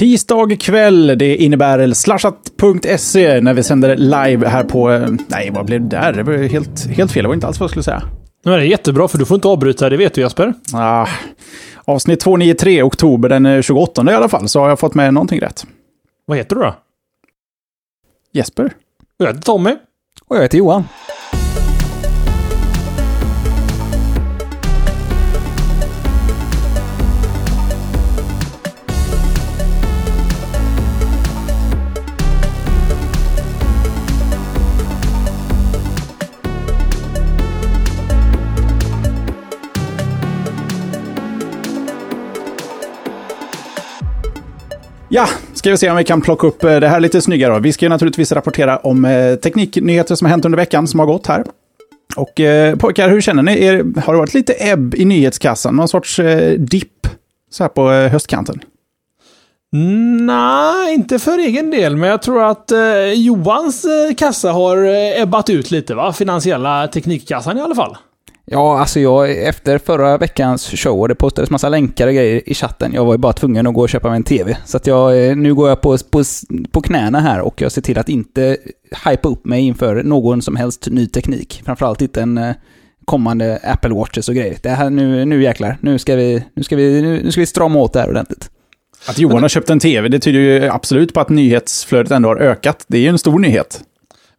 Tisdag kväll, det innebär slashat.se när vi sänder live här på... eh, Nej, vad blev det där? Det var helt, helt fel. Det var inte alls vad jag skulle säga. Men det är jättebra för du får inte avbryta, det vet du Jasper. Ah, avsnitt 293, oktober den eh, 28 i alla fall, så har jag fått med någonting rätt. Vad heter du då? Jesper? Jag heter Tommy. Och jag heter Johan. Ja, ska vi se om vi kan plocka upp eh, det här lite snyggare. då. Vi ska ju naturligtvis rapportera om eh, tekniknyheter som har hänt under veckan som har gått här. Och eh, pojkar, hur känner ni? Er, har det varit lite ebb i nyhetskassan? Någon sorts eh, dipp så här på eh, höstkanten? Nej, inte för egen del, men jag tror att eh, Johans eh, kassa har eh, ebbat ut lite, va? Finansiella teknikkassan i alla fall. Ja, alltså jag, efter förra veckans show och det postades massa länkar och grejer i chatten, jag var ju bara tvungen att gå och köpa mig en TV. Så att jag, eh, nu går jag på, på, på knäna här och jag ser till att inte hypa upp mig inför någon som helst ny teknik. Framförallt inte en eh, kommande Apple Watches och grejer. Det här nu, nu jäklar, nu ska vi, nu ska vi, nu, nu ska vi strama åt det här ordentligt. Att Johan har köpt en tv, det tyder ju absolut på att nyhetsflödet ändå har ökat. Det är ju en stor nyhet.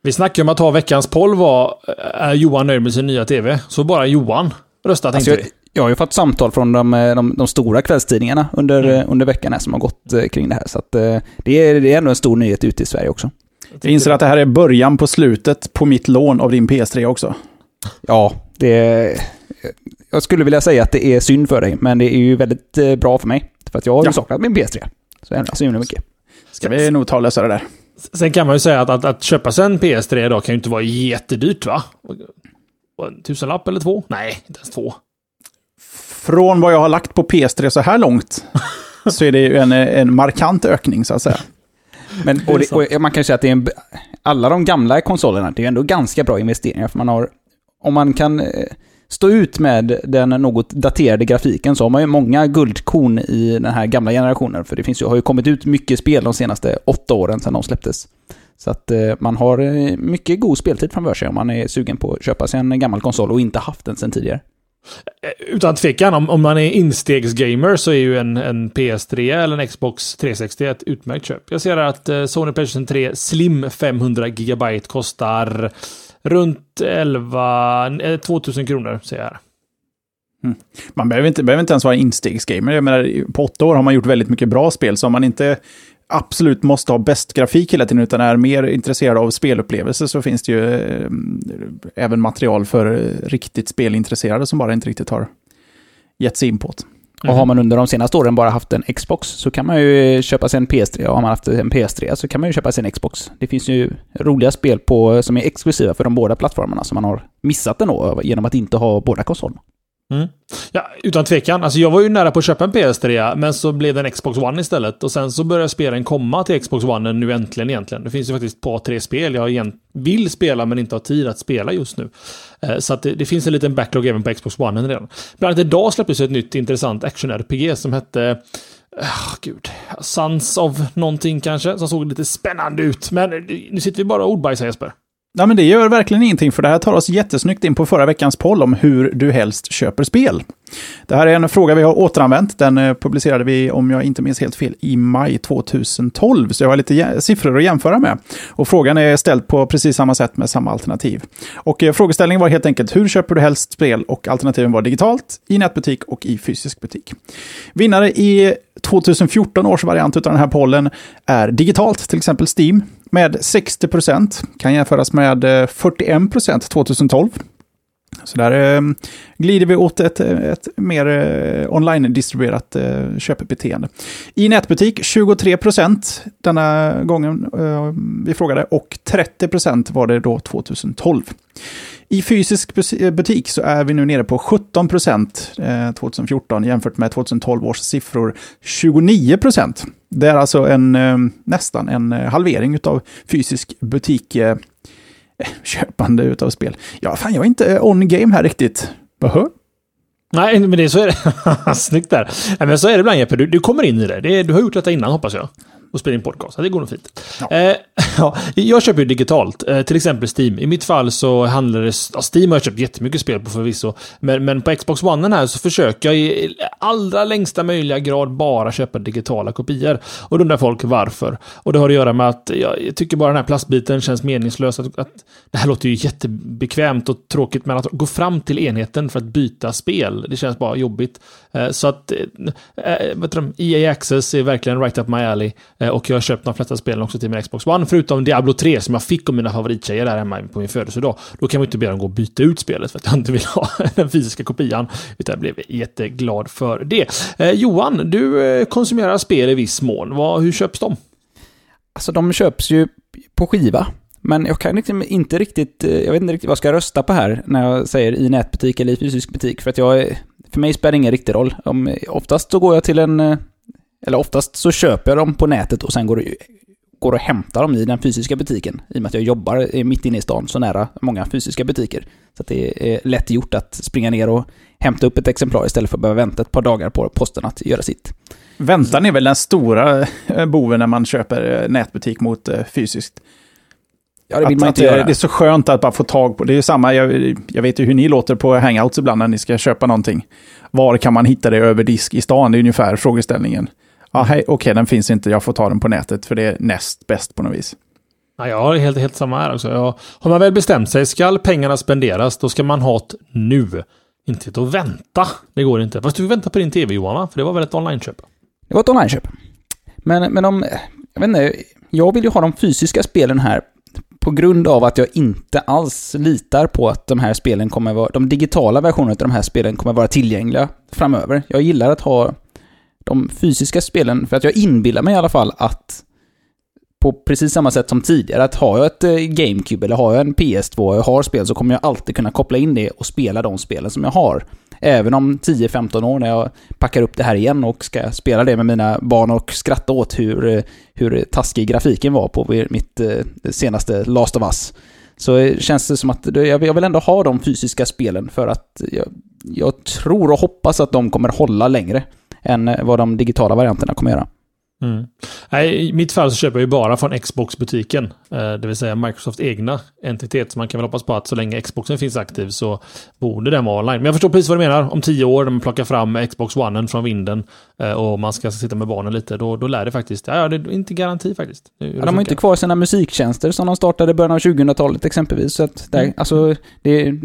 Vi snackade om att ha veckans poll var, eh, är Johan nöjd med sin nya TV? Så bara Johan röstat Alltså, tänkte jag, jag har ju fått samtal från de, eh, de, de stora kvällstidningarna under, Mm. eh, under veckan här som har gått kring det här. Så att, det, är, det är ändå en stor nyhet ute i Sverige också. Jag inser att det här är början på slutet på mitt lån av din PS3 också. Ja, det... Jag skulle vilja säga att det är synd för dig, men det är ju väldigt bra för mig. För att jag har ju Ja. saknat min PS3. Så jävla så himla mycket. Ska vi nog ta och lösa det där. Sen kan man ju säga att, att, att köpa sig en PS3 idag kan ju inte vara jättedyrt, va? En tusenlapp eller två? Nej, inte ens två. Från vad jag har lagt på PS3 så här långt så är det ju en, en markant ökning så att säga. Men, och det, och man kan ju säga att det är en, alla de gamla konsolerna, det är ju ändå ganska bra investeringar. För man har, om man kan eh, stå ut med den något daterade grafiken så har man ju många guldkorn i den här gamla generationen. För det finns ju, har ju kommit ut mycket spel de senaste åtta åren sedan de släpptes. Så att eh, man har eh, mycket god speltid framför sig om man är sugen på att köpa sig en gammal konsol och inte haft den sedan tidigare. Eh, utan tvekan, om, om man är instegsgamer så är ju en, en PS3 eller en Xbox 360 ett utmärkt köp. Jag ser att Sony Playstation 3 Slim 500 GB kostar runt 11, 2000 eh, kronor, ser jag här. Mm. Man behöver inte, behöver inte ens vara instegsgamer. Jag menar, på åtta år har man gjort väldigt mycket bra spel, så om man inte absolut måste ha bäst grafik hela tiden, utan är mer intresserad av spelupplevelser, så finns det ju eh, även material för riktigt spelintresserade som bara inte riktigt har gett sig in på det. Och har man under de senaste åren bara haft en Xbox så kan man ju köpa sig en PS3. Och har man haft en PS3 så kan man ju köpa sig en Xbox. Det finns ju roliga spel på, som är exklusiva för de båda plattformarna som man har missat ändå genom att inte ha båda konsolerna. Mm. Ja, utan tvekan. Alltså jag var ju nära på att köpa en PS3, men så blev det en Xbox One istället. Och sen så började spelen komma till Xbox One nu äntligen egentligen. Det finns ju faktiskt ett par, tre spel jag vill spela men inte har tid att spela just nu. Eh, Så att det, det finns en liten backlog även på Xbox One redan. Bland annat idag släpptes ett nytt intressant action-RPG som hette Oh, gud. Sans of någonting kanske, som såg lite spännande ut. Men nu sitter vi bara och ordbajsar Jesper. Nej, men det gör verkligen ingenting, för det här tar oss jättesnyggt in på förra veckans poll om hur du helst köper spel. Det här är en fråga vi har återanvänt. Den eh, publicerade vi, om jag inte minns helt fel, i maj 2012. Så jag har lite siffror att jämföra med. Och frågan är ställd på precis samma sätt med samma alternativ. Och eh, frågeställningen var helt enkelt, hur köper du helst spel? Och alternativen var digitalt, i nätbutik och i fysisk butik. Vinnare i 2014 års variant av den här pollen är digitalt, till exempel Steam, med 60 procent, Kan jämföras med eh, 41 procent 2012. Så där eh, glider vi åt ett, ett mer eh, online-distribuerat eh, köpbeteende. I nätbutik 23% denna gången eh, vi frågade och 30% var det då 2012. I fysisk eh, butik så är vi nu nere på 17% 2014 eh, jämfört med 2012 års siffror 29% Det är alltså en, eh, nästan en halvering av fysisk butik köpande utav spel. Ja, fan, jag är inte eh, on game här riktigt. Behö? Nej, men det är så är det. Snyggt där. Nej, men så är det ibland Jeppe, du, du kommer in i det. det. Du har gjort detta innan hoppas jag och spela in podcast. Det går nog fint. Ja. Eh, ja, jag köper ju digitalt, eh, till exempel Steam. I mitt fall så handlar det... Ja, Steam har jag köpt jättemycket spel på förvisso. Men, men på Xbox One här så försöker jag i allra längsta möjliga grad bara köpa digitala kopior. Och då undrar folk varför. Och det har att göra med att jag tycker bara den här plastbiten känns meningslös. Att, att, det här låter ju jättebekvämt och tråkigt, men att gå fram till enheten för att byta spel, det känns bara jobbigt. Eh, så att... Eh, eh vet du, EA Access är verkligen right up my alley. Eh, och jag har köpt de flesta spelen också till min Xbox One, förutom Diablo 3 som jag fick av mina favorittjejer där hemma på min födelsedag. Då kan man inte be dem gå och byta ut spelet för att jag inte vill ha den fysiska kopian. Utan jag blev jätteglad för det. Eh, Johan, du eh, konsumerar spel i viss mån. Vad, hur köps de? Alltså de köps ju på skiva. Men jag kan liksom inte riktigt, eh, jag vet inte riktigt vad jag ska rösta på här när jag säger i nätbutik eller i fysisk butik. För att jag, för mig spelar det ingen riktig roll. Om, oftast så går jag till en eller oftast så köper jag dem på nätet och sen går, går och hämtar dem i den fysiska butiken. I och med att jag jobbar mitt inne i stan, så nära många fysiska butiker. Så det är lätt gjort att springa ner och hämta upp ett exemplar istället för att behöva vänta ett par dagar på posten att göra sitt. Väntan är väl den stora eh, boven när man köper eh, nätbutik mot eh, fysiskt. Ja, det vill att, man inte göra. Det är så skönt att bara få tag på. Det är ju samma, jag, jag, vet ju hur ni låter på hangouts ibland när ni ska köpa någonting. Var kan man hitta det över disk i stan? Det är ungefär frågeställningen. Ja, okej, okay, den finns inte, jag får ta den på nätet för det är näst bäst på något vis. Ja, jag har helt, helt samma här också. Jag, har man väl bestämt sig, skall pengarna spenderas, då ska man ha det nu. Inte att vänta. Det går inte. Fast du väntar på din tv Johan, va? För det var väl ett online-köp? Det var ett online-köp. Men, men om, jag vet inte, jag vill ju ha de fysiska spelen här på grund av att jag inte alls litar på att de här spelen kommer vara, de digitala versionerna av de här spelen kommer vara tillgängliga framöver. Jag gillar att ha de fysiska spelen, för att jag inbillar mig i alla fall att på precis samma sätt som tidigare, att har jag ett eh, GameCube eller har jag en PS2 och jag har spel så kommer jag alltid kunna koppla in det och spela de spelen som jag har. Även om 10-15 år när jag packar upp det här igen och ska spela det med mina barn och skratta åt hur, eh, hur taskig grafiken var på mitt eh, senaste Last of Us. Så känns det som att jag vill ändå ha de fysiska spelen för att jag, jag tror och hoppas att de kommer hålla längre än vad de digitala varianterna kommer göra. Mm. Nej, I mitt fall så köper jag ju bara från Xbox-butiken. Eh, det vill säga Microsofts egna entitet. Så man kan väl hoppas på att så länge Xboxen finns aktiv så borde den vara online. Men jag förstår precis vad du menar. Om tio år när man plockar fram Xbox One från vinden eh, och man ska sitta med barnen lite, då, då lär det faktiskt. Ja, det är inte garanti faktiskt. Ja, de har inte kvar sina musiktjänster som de startade i början av 2000-talet exempelvis. Så att där, mm. alltså,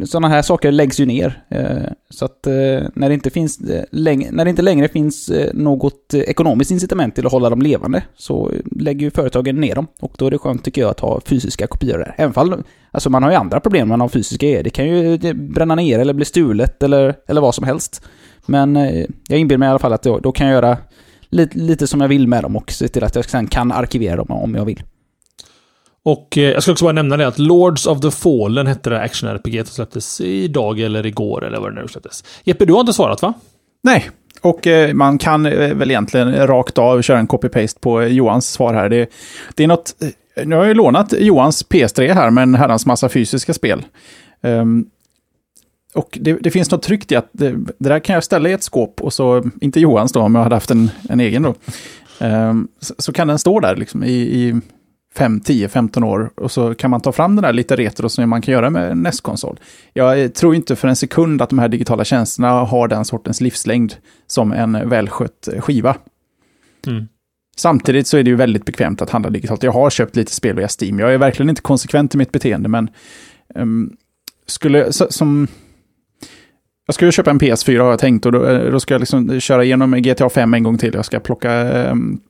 sådana här saker läggs ju ner. Eh, så att när det inte finns, när det inte längre finns något ekonomiskt incitament till att hålla hålla dem levande så lägger ju företagen ner dem. Och då är det skönt tycker jag att ha fysiska kopior där. Även fall, alltså man har ju andra problem man har fysiska grejer. Det kan ju bränna ner eller bli stulet eller, eller vad som helst. Men eh, jag inbillar mig i alla fall att då, då kan jag göra lite, lite som jag vill med dem och se till att jag sen kan arkivera dem om jag vill. Och eh, jag ska också bara nämna det att Lords of the Fallen hette det action-RPG som släpptes idag eller igår eller vad det nu släpptes. Jeppe, du har inte svarat va? Nej, och eh, man kan eh, väl egentligen rakt av köra en copy-paste på eh, Johans svar här. Det, det är något, nu har jag lånat Johans PS3 här med en herrans massa fysiska spel. Um, och det, det, finns något tryggt i att det, det, där kan jag ställa i ett skåp och så, inte Johans då om jag hade haft en, en egen då. Ehm, um, så, så, kan den stå där liksom i, i 5, 10, 15 år och så kan man ta fram den där lite retro som man kan göra med en NES-konsol. Jag tror inte för en sekund att de här digitala tjänsterna har den sortens livslängd som en välskött skiva. Mm. Samtidigt så är det ju väldigt bekvämt att handla digitalt. Jag har köpt lite spel via Steam. Jag är verkligen inte konsekvent i mitt beteende, men um, skulle, så, som... Jag skulle köpa en PS4 har jag tänkt och då, eh, då ska jag liksom köra igenom GTA 5 en gång till. Jag ska plocka um,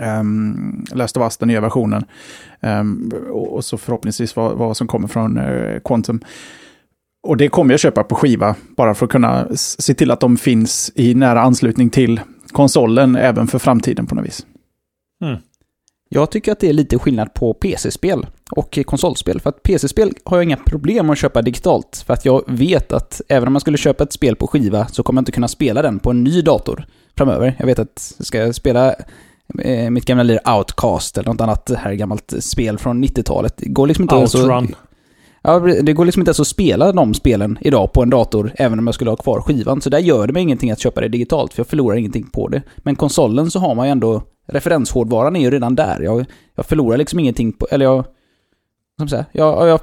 Um, Last of Us, den nya versionen. Um, och, så förhoppningsvis vad, vad som kommer från uh, Quantum. Och det kommer jag köpa på skiva, bara för att kunna se till att de finns i nära anslutning till konsolen även för framtiden på något vis. Mm. Jag tycker att det är lite skillnad på PC-spel och konsolspel. För att PC-spel har jag inga problem att köpa digitalt. För att jag vet att även om man skulle köpa ett spel på skiva så kommer jag inte kunna spela den på en ny dator framöver. Jag vet att ska jag spela mitt gamla lir Outcast eller något annat här gammalt spel från 90-talet. Det går liksom inte Outrun. Så... Ja, det går liksom inte ens att spela de spelen idag på en dator, även om jag skulle ha kvar skivan. Så där gör det mig ingenting att köpa det digitalt, för jag förlorar ingenting på det. Men konsolen så har man ju ändå, referenshårdvaran är ju redan där. Jag, jag förlorar liksom ingenting på, eller jag, som säga, jag, jag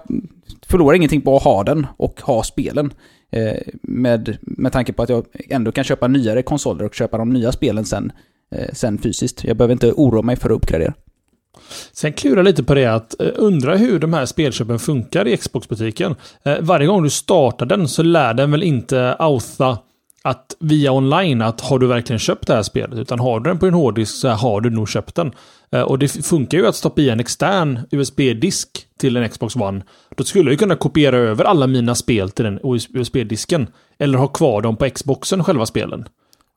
förlorar ingenting på att ha den och ha spelen. Eh, med, med tanke på att jag ändå kan köpa nyare konsoler och köpa de nya spelen sen, eh, Eh, sen fysiskt. Jag behöver inte oroa mig för att uppgradera. Sen klurar lite på det att eh, undra hur de här spelköpen funkar i Xbox-butiken. Eh, varje gång du startar den så lär den väl inte outa att via online att har du verkligen köpt det här spelet? Utan har du den på din hårddisk så har du nog köpt den. Och det funkar ju att stoppa i en extern USB-disk till en Xbox One. Då skulle jag kunna kopiera över alla mina spel till den USB-disken. Eller ha kvar dem på Xboxen, själva spelen.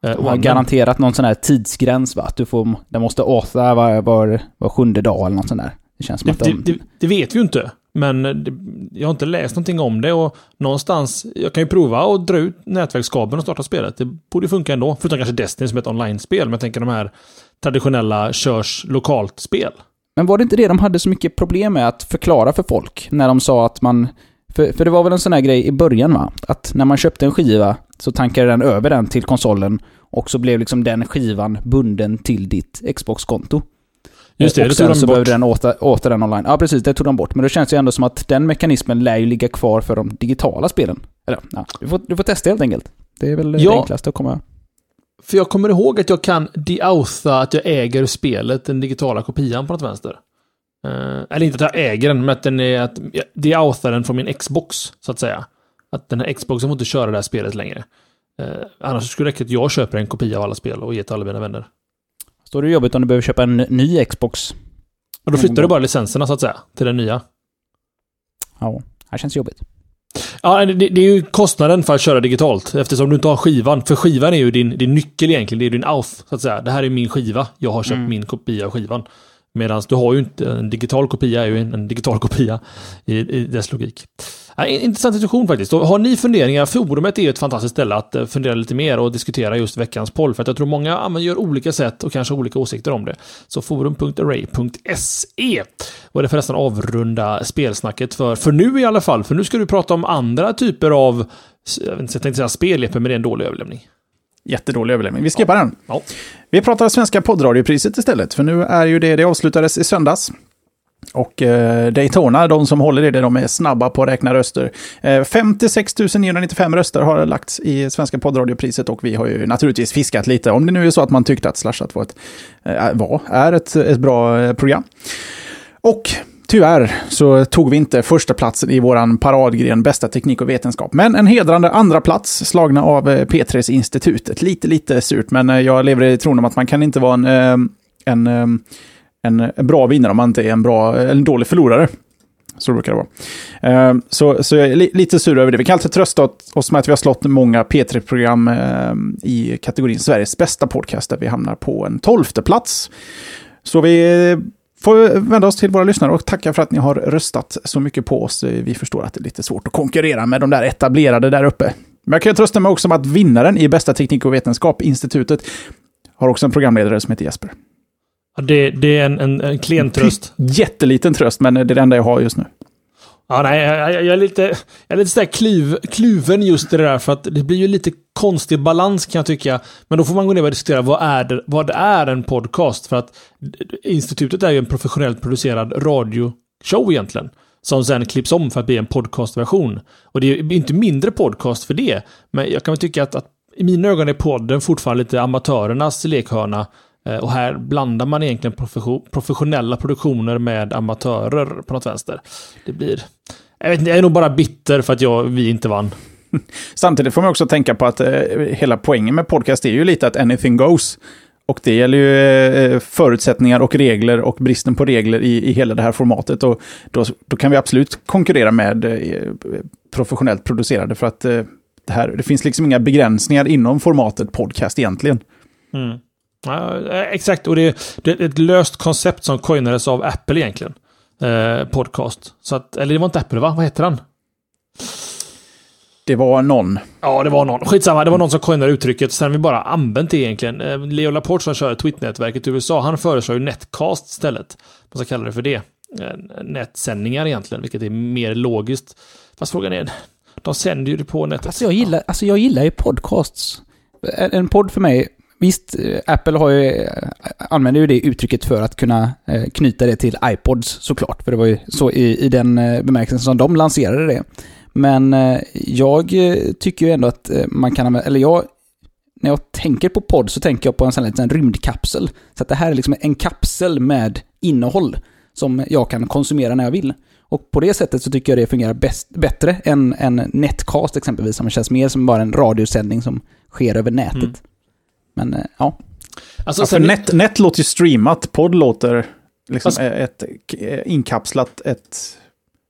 De har garanterat någon sån här tidsgräns va? Att du får, den måste åta var, var, var sjunde dag eller något sånt där. Det känns som det, att de... det, det, det vet vi ju inte. Men det, jag har inte läst någonting om det och någonstans, jag kan ju prova att dra ut nätverkskabeln och starta spelet. Det borde funka ändå. Förutom kanske Destiny som ett online-spel. Men jag tänker de här traditionella körs lokalt-spel. Men var det inte det de hade så mycket problem med att förklara för folk? När de sa att man... För, för det var väl en sån här grej i början va? Att när man köpte en skiva så tankade den över den till konsolen och så blev liksom den skivan bunden till ditt Xbox-konto. Just det, och det sen så behövde den åter, åter den online. Ja, precis. Det tog de bort. Men det känns ju ändå som att den mekanismen lär ju ligga kvar för de digitala spelen. Eller, ja, du får, du får testa helt enkelt. Det är väl ja. det enklaste att komma... För jag kommer ihåg att jag kan deautha att jag äger spelet, den digitala kopian på något vänster. Uh, eller inte att jag äger den, men att den är att jag deauthar den från min Xbox, så att säga. Att den här Xboxen får inte köra det här spelet längre. Uh, annars skulle det räcka att jag köper en kopia av alla spel och ger till alla mina vänner. Står det jobbigt om du behöver köpa en ny Xbox? Och då flyttar du bara licenserna så att säga, till den nya. Ja, det känns jobbigt. Ja, det, det, är ju kostnaden för att köra digitalt. Eftersom du inte har skivan. För skivan är ju din, din nyckel egentligen. Det är din auth, så att säga. Det här är min skiva. Jag har köpt mm. min kopia av skivan. Medan du har ju inte en digital kopia, är ju en, en digital kopia i, i dess logik. Ja, intressant diskussion faktiskt. Och har ni funderingar? Forumet är ett fantastiskt ställe att eh, fundera lite mer och diskutera just veckans poll. För att jag tror många gör olika sätt och kanske olika åsikter om det. Så forum.array.se. Och det förresten avrunda spelsnacket för, för nu i alla fall. För nu ska du prata om andra typer av, jag, tänkte säga spel, men det är en dålig överlämning. Jättedålig överlämning. Vi skippar ja. den. Ja. Vi pratar Svenska poddradiopriset istället, för nu är ju det, det avslutades i söndags. Och eh, Daytona, de som håller i det, de är snabba på att räkna röster. Eh, 56 995 röster har lagts i Svenska poddradiopriset och vi har ju naturligtvis fiskat lite. Om det nu är så att man tyckte att Slashat var, ett, eh, var är ett, ett bra eh, program. Och Tyvärr så tog vi inte första platsen i vår paradgren bästa teknik och vetenskap. Men en hedrande andra plats slagna av eh, P3s institutet. Lite, lite surt, men eh, jag lever i tron om att man kan inte vara en, eh, en, en, en bra vinnare om man inte är en, bra, en dålig förlorare. Så brukar det vara. Så, så jag är lite sur över det. Vi kan alltid trösta oss med att vi har slått många P3-program i kategorin Sveriges bästa podcast, där vi hamnar på en tolfte plats. Så vi får vända oss till våra lyssnare och tacka för att ni har röstat så mycket på oss. Vi förstår att det är lite svårt att konkurrera med de där etablerade där uppe. Men jag kan trösta mig också om att vinnaren i bästa teknik och vetenskap, institutet, har också en programledare som heter Jesper. Ja, det, det, är en, en, en klen tröst. Jätteliten tröst, men det är det enda jag har just nu. Ja, nej, jag, jag, är lite, jag är lite sådär kluv, kluven just i det där, för att det blir ju lite konstig balans kan jag tycka. Men då får man gå ner och diskutera vad är, det, vad är en podcast? För att institutet är ju en professionellt producerad radioshow egentligen. Som sen klipps om för att bli en podcastversion. Och det är inte mindre podcast för det. Men jag kan väl tycka att, att i mina ögon är podden fortfarande lite amatörernas lekhörna. Eh, och här blandar man egentligen professionella produktioner med amatörer på något vänster. Det blir... Jag, vet inte, jag är nog bara bitter för att jag, vi inte vann. Samtidigt får man också tänka på att eh, hela poängen med podcast är ju lite att anything goes. Och det gäller ju eh, förutsättningar och regler och bristen på regler i, i hela det här formatet. Och då, då kan vi absolut konkurrera med eh, professionellt producerade för att det, här, det finns liksom inga begränsningar inom formatet podcast egentligen. Mm. Ja, eh, exakt, och det, det, är ett löst koncept som coinades av Apple egentligen. Eh, podcast. Så att, eller det var inte Apple va? Vad heter han? Det var någon. Ja, det var någon. Skitsamma, det var någon som coinade uttrycket. Sen har vi bara använt det egentligen. Eh, Leo Laporte som kör Twit-nätverket i USA, han föreslår ju Netcast istället. Man ska kalla det för det. nätsändningar egentligen, vilket är mer logiskt. Fast frågan är, de sänder ju det på nätet. Alltså jag gillar, alltså jag gillar ju podcasts. En, en podd för mig, visst, eh, Apple har ju, eh, använder ju det uttrycket för att kunna eh, knyta det till iPods såklart. För det var ju så i, i den bemärkelsen som de lanserade det. Men jag tycker ju ändå att man kan använda, eller jag, när jag tänker på podd så tänker jag på en sån här liten rymdkapsel. Så att det här är liksom en kapsel med innehåll som jag kan konsumera när jag vill. Och på det sättet så tycker jag det fungerar bäst, bättre än en netcast exempelvis, som känns mer som bara en radiosändning som sker över nätet. Mm. Men eh, ja. Alltså, ja, för net, net låter ju streamat, podd låter liksom fast, ett, ett inkapslat, ett,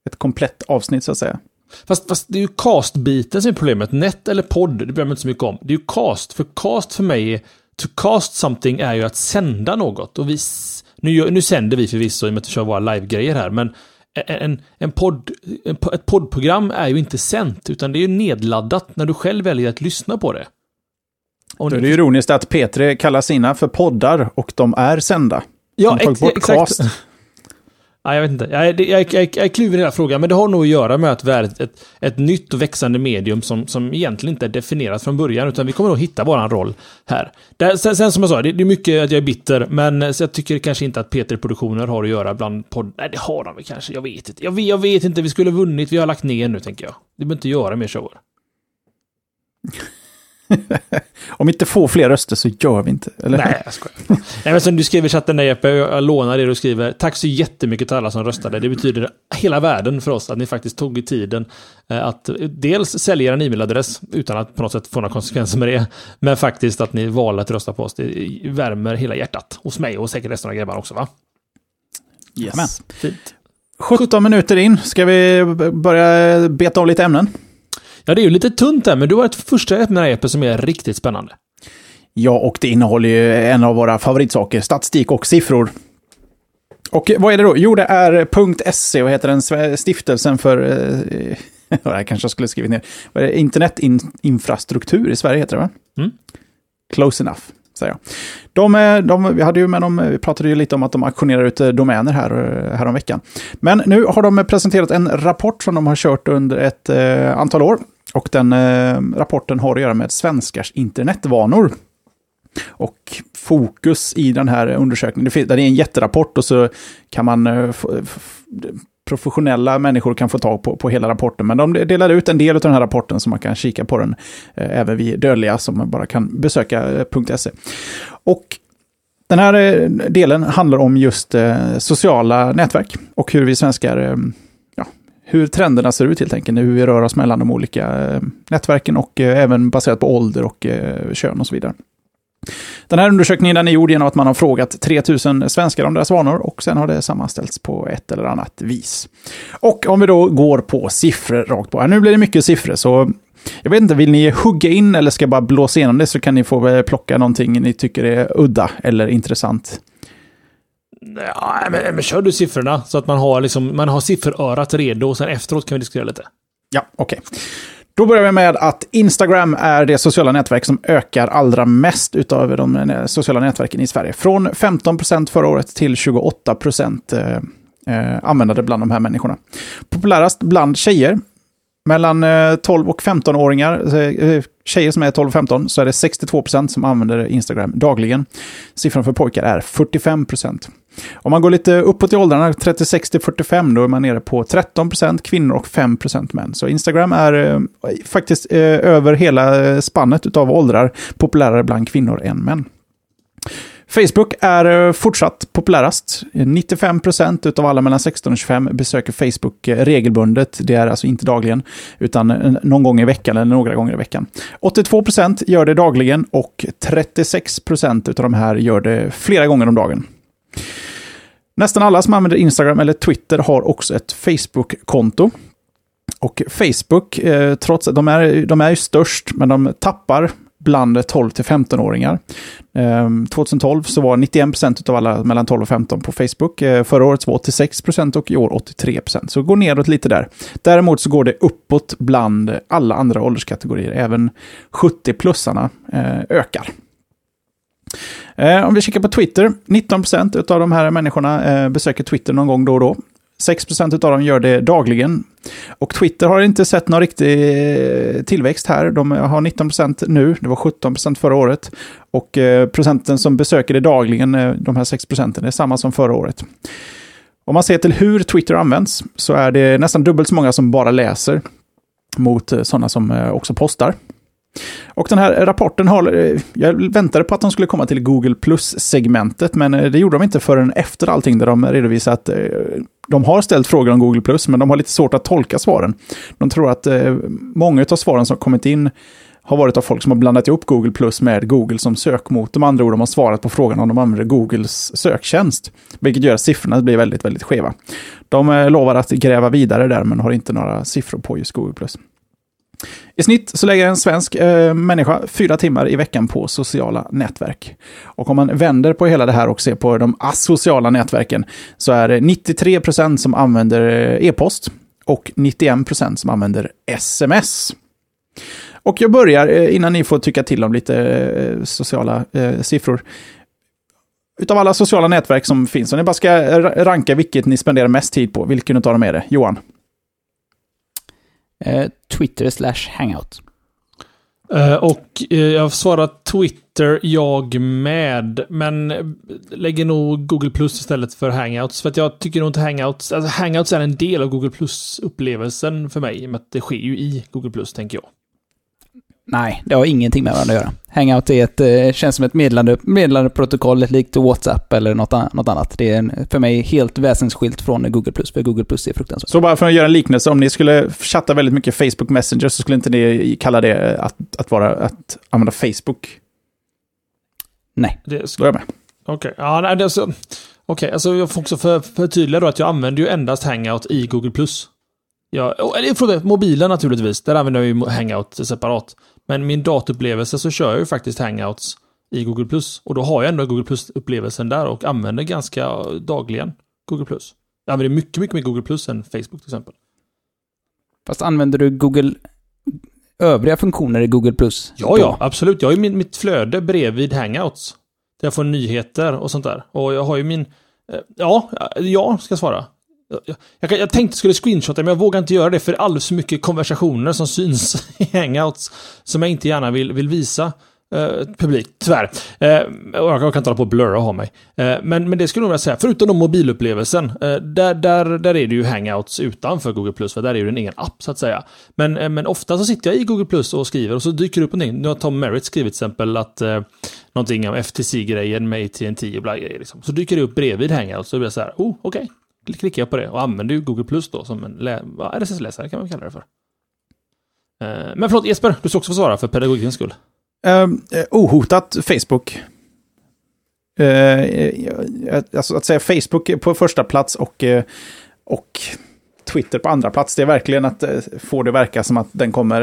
ett komplett avsnitt så att säga. Fast, fast det är ju cast-biten som är problemet. Net eller podd, det bryr jag mig inte så mycket om. Det är ju cast, för cast för mig är... To cast something är ju att sända något. Och vi, nu, nu sänder vi förvisso i och med att vi kör våra live-grejer här, men en, en podd, ett poddprogram är ju inte sänt, utan det är ju nedladdat när du själv väljer att lyssna på det. Och Då är det ironiskt att P3 kallar sina för poddar och de är sända. Ja, ex exakt. Ja, jag vet inte. Jag, jag, jag, jag är kluven i den här frågan, men det har nog att göra med att vi är ett, ett, ett, nytt och växande medium som, som egentligen inte är definierat från början, utan vi kommer nog hitta våran roll här. Det, sen, sen, som jag sa, det, det, är mycket att jag är bitter, men jag tycker kanske inte att P3-produktioner har att göra bland podd... Nej, det har de väl kanske. Jag vet inte. Jag vet, jag vet inte. Vi skulle ha vunnit. Vi har lagt ner nu, tänker jag. Vi behöver inte göra mer shower. Om inte får fler röster så gör vi inte. Eller? Nej, jag skojar. Nej, men som du skriver i chatten där Jeppe, jag lånar det du skriver. Tack så jättemycket till alla som röstade. Det betyder hela världen för oss att ni faktiskt tog i tiden eh, att dels sälja en e-mailadress utan att på något sätt få några konsekvenser med det. Men faktiskt att ni valde att rösta på oss. Det värmer hela hjärtat hos mig och säkert resten av grabbarna också va? Yes. Fint. 17 minuter in, ska vi börja beta av lite ämnen? Ja, det är ju lite tunt där, men du har ett första ämne som är riktigt spännande. Ja, och det innehåller ju en av våra favoritsaker, statistik och siffror. Och vad är det då? Jo, det är .se, vad heter den? Stiftelsen för... Eh, jag kanske jag skulle skrivit ner. Internetinfrastruktur i Sverige heter det va? Mm. Close enough, säger jag. De, eh, de, vi, hade ju med dem, vi pratade ju lite om att de auktionerar ut eh, domäner här, eh, här om veckan. Men nu har de presenterat en rapport som de har kört under ett eh, antal år. Och den eh, rapporten har att göra med svenskars internetvanor. Och fokus i den här undersökningen, det är en jätterapport och så kan man eh, professionella människor kan få tag på, på hela rapporten. Men de delar ut en del av den här rapporten så man kan kika på den eh, även vi dödliga som man bara kan besöka eh, .se. Och den här eh, delen handlar om just eh, sociala nätverk och hur vi svenskar eh, hur trenderna ser ut helt enkelt, hur vi rör oss mellan de olika eh, nätverken och eh, även baserat på ålder och eh, kön och så vidare. Den här undersökningen den är gjord genom att man har frågat 3000 svenskar om deras vanor och sen har det sammanställts på ett eller annat vis. Och om vi då går på siffror rakt på. Nu blir det mycket siffror, så jag vet inte, vill ni hugga in eller ska jag bara blåsa igenom det så kan ni få plocka någonting ni tycker är udda eller intressant. Ja, men, men kör du siffrorna så att man har, liksom, man har sifferörat redo och sen efteråt kan vi diskutera lite. Ja, okej. Okay. Då börjar vi med att Instagram är det sociala nätverk som ökar allra mest utav de eh, sociala nätverken i Sverige. Från 15% förra året till 28 procent eh, eh, användare bland de här människorna. Populärast bland tjejer mellan 12 och 15-åringar, tjejer som är 12-15, så är det 62% som använder Instagram dagligen. Siffran för pojkar är 45% Om man går lite uppåt i åldrarna, 36 till 45, då är man nere på 13% kvinnor och 5% män. Så Instagram är eh, faktiskt eh, över hela eh, spannet av åldrar populärare bland kvinnor än män. Facebook är eh, fortsatt populärast. 95% av alla mellan 16 och 25 besöker Facebook eh, regelbundet. Det är alltså inte dagligen, utan eh, någon gång i veckan eller några gånger i veckan. 82% gör det dagligen och 36% av de här gör det flera gånger om dagen. Nästan alla som använder Instagram eller Twitter har också ett Facebook-konto. Och Facebook, trots att de är, de är ju störst, men de tappar bland 12 till 15-åringar. 2012 ehm, så var 91 procent av alla mellan 12 och 15 på Facebook. Eh, förra året var 86 procent och i år 83 procent. Så det går neråt lite där. Däremot så går det uppåt bland alla andra ålderskategorier. Även 70-plussarna eh, ökar. Eh, om vi kikar på Twitter, 19% av de här människorna besöker Twitter någon gång då och då. 6% av dem gör det dagligen. Och Twitter har inte sett någon riktig eh, tillväxt här. De har 19% nu, det var 17% förra året. Och eh, procenten som besöker det dagligen, eh, de här 6%, är samma som förra året. Om man ser till hur Twitter används så är det nästan dubbelt så många som bara läser mot sådana som också postar. Och den här rapporten har, eh, jag väntade på att de skulle komma till Google Plus-segmentet, men eh, det gjorde de inte förrän efter allting där de redovisade att eh, de har ställt frågor om Google Plus, men de har lite svårt att tolka svaren. De tror att många av svaren som kommit in har varit av folk som har blandat ihop Google Plus med Google som sökmotor. Med andra ord, de har svarat på frågan om de använder Googles söktjänst. Vilket gör att siffrorna blir väldigt, väldigt skeva. De lovar att gräva vidare där, men har inte några siffror på just Google Plus. I snitt så lägger en svensk eh, människa fyra timmar i veckan på sociala nätverk. Och om man vänder på hela det här och ser på de asociala nätverken så är det 93 procent som använder eh, e-post och 91 procent som använder sms. Och jag börjar, eh, innan ni får tycka till om lite eh, sociala eh, siffror. Utav alla sociala nätverk som finns, om ni bara ska ranka vilket ni spenderar mest tid på, vilken av dem är det? Johan? Eh, Twitter slash hangout. Eh, och eh, jag svarar Twitter jag med, men lägger nog Google Plus istället för Hangouts. För att jag tycker nog inte Hangouts, alltså Hangouts är en del av Google Plus-upplevelsen för mig. I och med att det sker ju i Google Plus, tänker jag. Nej, det har ingenting med varandra att göra. Hangout är ett, eh, känns som ett meddelande, meddelandeprotokoll likt WhatsApp eller något, något annat. Det är en, för mig helt väsensskilt från Google+, för Google Plus är fruktansvärt. Så bara för att göra en liknelse, om ni skulle chatta väldigt mycket Facebook Messenger så skulle inte ni kalla det att, att, vara, att använda Facebook? Nej. Det skulle... Då är jag med. Okej, okay. ja, nej, det är så... Okej, okay, alltså jag får också för, förtydliga då att jag använder ju endast Hangout i Google+. Ja, eller förlåt, mobilen naturligtvis. Där använder jag ju Hangout separat. Men min datupplevelse så kör jag ju faktiskt Hangouts i Google+. Plus Och då har jag ändå Google Plus-upplevelsen där och använder ganska dagligen Google+. Plus. Jag använder mycket, mycket mer Google Plus än Facebook till exempel. Fast använder du Google övriga funktioner i Google Plus? Ja, ja, absolut. Jag har ju min, mitt flöde bredvid Hangouts. Där jag får nyheter och sånt där. Och jag har ju min... Eh, ja, ja, ska jag svara. Jag, jag, jag tänkte skulle screenshotta men jag vågar inte göra det för det är alldeles för mycket konversationer som syns i hangouts som jag inte gärna vill, vill visa eh, publik, tyvärr. Eh, jag, jag kan inte hålla på och blurra och ha mig. Eh, men, men det skulle jag vilja säga, förutom då mobilupplevelsen, eh, där, där, där är det ju hangouts utanför Google Plus, för där är det ju en egen app så att säga. Men, eh, men ofta så sitter jag i Google Plus och skriver och så dyker det upp någonting. Nu har Tom Merritt skrivit till exempel att eh, någonting om FTC-grejen med AT&T och bla grejer. Liksom. Så dyker det upp bredvid hangouts och då blir jag så här, oh, okej. Okay klickar jag på det och använder ju Google Plus då som en RSS-läsare kan man kalla det för. Eh, men förlåt Jesper, du ska också få svara för pedagogikens skull. Uh, ohotat Facebook. Uh, alltså att säga Facebook på första plats och, och Twitter på andra plats, det är verkligen att få det verka som att den kommer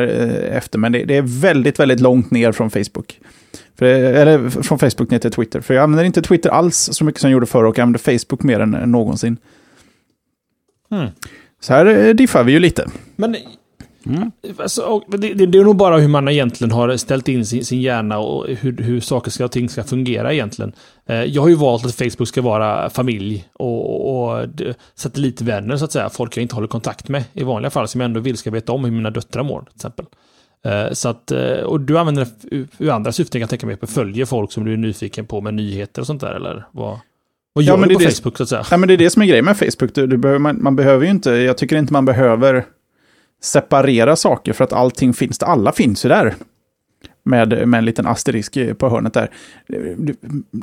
efter. Men det, det, är väldigt, väldigt långt ner från Facebook. För, eller från Facebook ner till Twitter. För jag använder inte Twitter alls så mycket som jag gjorde förr och jag använder Facebook mer än, än någonsin. Mm. Så här eh, diffar vi ju lite. Men Mm. Alltså, det, det, det, är nog bara hur man egentligen har ställt in sin, sin hjärna och hur, hur saker och ting ska fungera egentligen. Eh, jag har ju valt att Facebook ska vara familj och, och satellitvänner så att säga. Folk jag inte håller kontakt med i vanliga fall som jag ändå vill ska veta om hur mina döttrar mår till exempel. Eh, så att, och du använder det ur andra syften kan jag tänka mig. Följer folk som du är nyfiken på med nyheter och sånt där eller? Vad? Vad gör ja, men du på det, Facebook så att säga? Ja, men det är det som är grejen med Facebook. Du, du behöver, man, man, behöver ju inte, jag tycker inte man behöver separera saker för att allting finns. Alla finns ju där. Med, med en liten asterisk på hörnet där.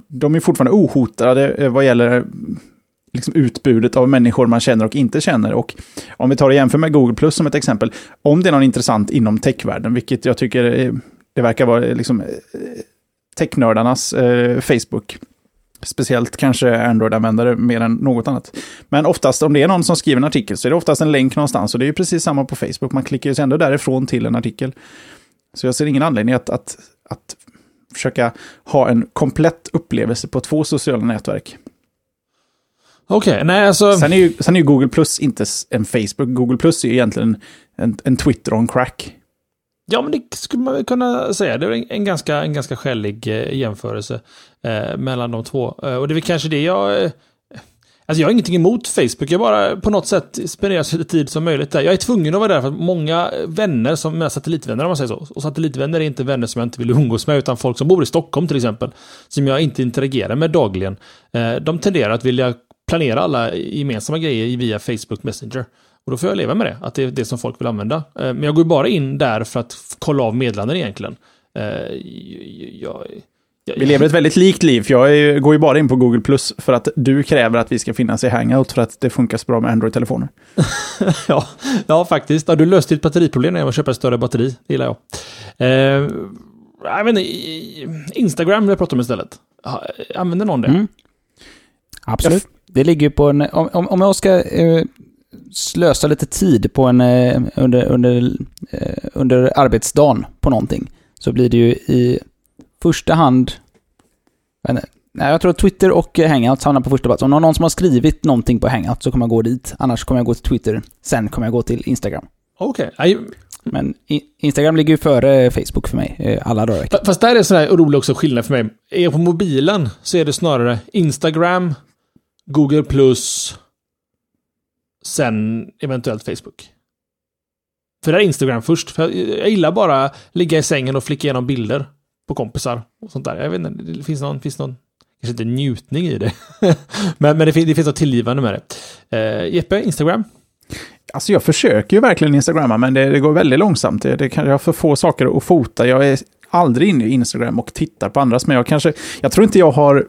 De är fortfarande ohotade vad gäller liksom utbudet av människor man känner och inte känner. Och om vi tar och jämför med Google Plus som ett exempel. Om det är någon intressant inom techvärlden, vilket jag tycker det verkar vara liksom technördarnas eh, Facebook Speciellt kanske Android-användare mer än något annat. Men oftast om det är någon som skriver en artikel så är det oftast en länk någonstans. Och det är ju precis samma på Facebook. Man klickar ju sig ändå därifrån till en artikel. Så jag ser ingen anledning att, att, att försöka ha en komplett upplevelse på två sociala nätverk. Okej, okay, nej alltså... Sen är, ju, sen är ju Google Plus inte en Facebook. Google Plus är ju egentligen en, en Twitter on crack. Ja, men det skulle man kunna säga. Det är en ganska, en ganska skälig eh, jämförelse eh, mellan de två. Eh, och det är väl kanske det jag... Eh, alltså jag har ingenting emot Facebook, jag bara på något sätt spenderar så lite tid som möjligt där. Jag är tvungen att vara där för att många vänner, som mina satellitvänner om man säger så, och satellitvänner är inte vänner som jag inte vill umgås med, utan folk som bor i Stockholm till exempel, som jag inte interagerar med dagligen. Eh, de tenderar att vilja planera alla gemensamma grejer via Facebook Messenger. Och då får jag leva med det, att det är det som folk vill använda. Men jag går bara in där för att kolla av meddelanden egentligen. Jag, vi lever ett väldigt likt liv, för jag är, går ju bara in på Google Plus för att du kräver att vi ska finnas i Hangout för att det funkar så bra med Android-telefoner. ja, ja, faktiskt. Ja, du löste ditt batteriproblem genom att köpa ett större batteri. Det gillar jag. Eh, jag inte, Instagram vill jag prata om istället. Använder någon det? Mm. Absolut. Det ligger ju på en... Om, om jag ska eh, slösa lite tid på en, eh, under, under, eh, under arbetsdagen på någonting, så blir det ju i första hand... Nej, jag tror att Twitter och Hangout hamnar på första plats. Om någon som har skrivit någonting på Hangout så kommer jag gå dit. Annars kommer jag gå till Twitter. Sen kommer jag gå till Instagram. Okej. Okay. Men Instagram ligger ju före Facebook för mig eh, alla dagar. Fast där är sån här rolig också skillnad för mig. Är jag på mobilen så är det snarare Instagram, Google+, sen eventuellt Facebook. För det är Instagram först. För jag gillar bara ligga i sängen och flicka igenom bilder på kompisar och sånt där. Jag vet inte, det finns någon, finns någon kanske inte njutning i det. men men det, finns, det finns något tillgivande med det. Eh, Jeppe, Instagram? Alltså jag försöker ju verkligen Instagramma, men det, det går väldigt långsamt. Det, det kan, jag har för få saker att fota. Jag är aldrig inne i Instagram och tittar på andras, men jag kanske... Jag tror inte jag har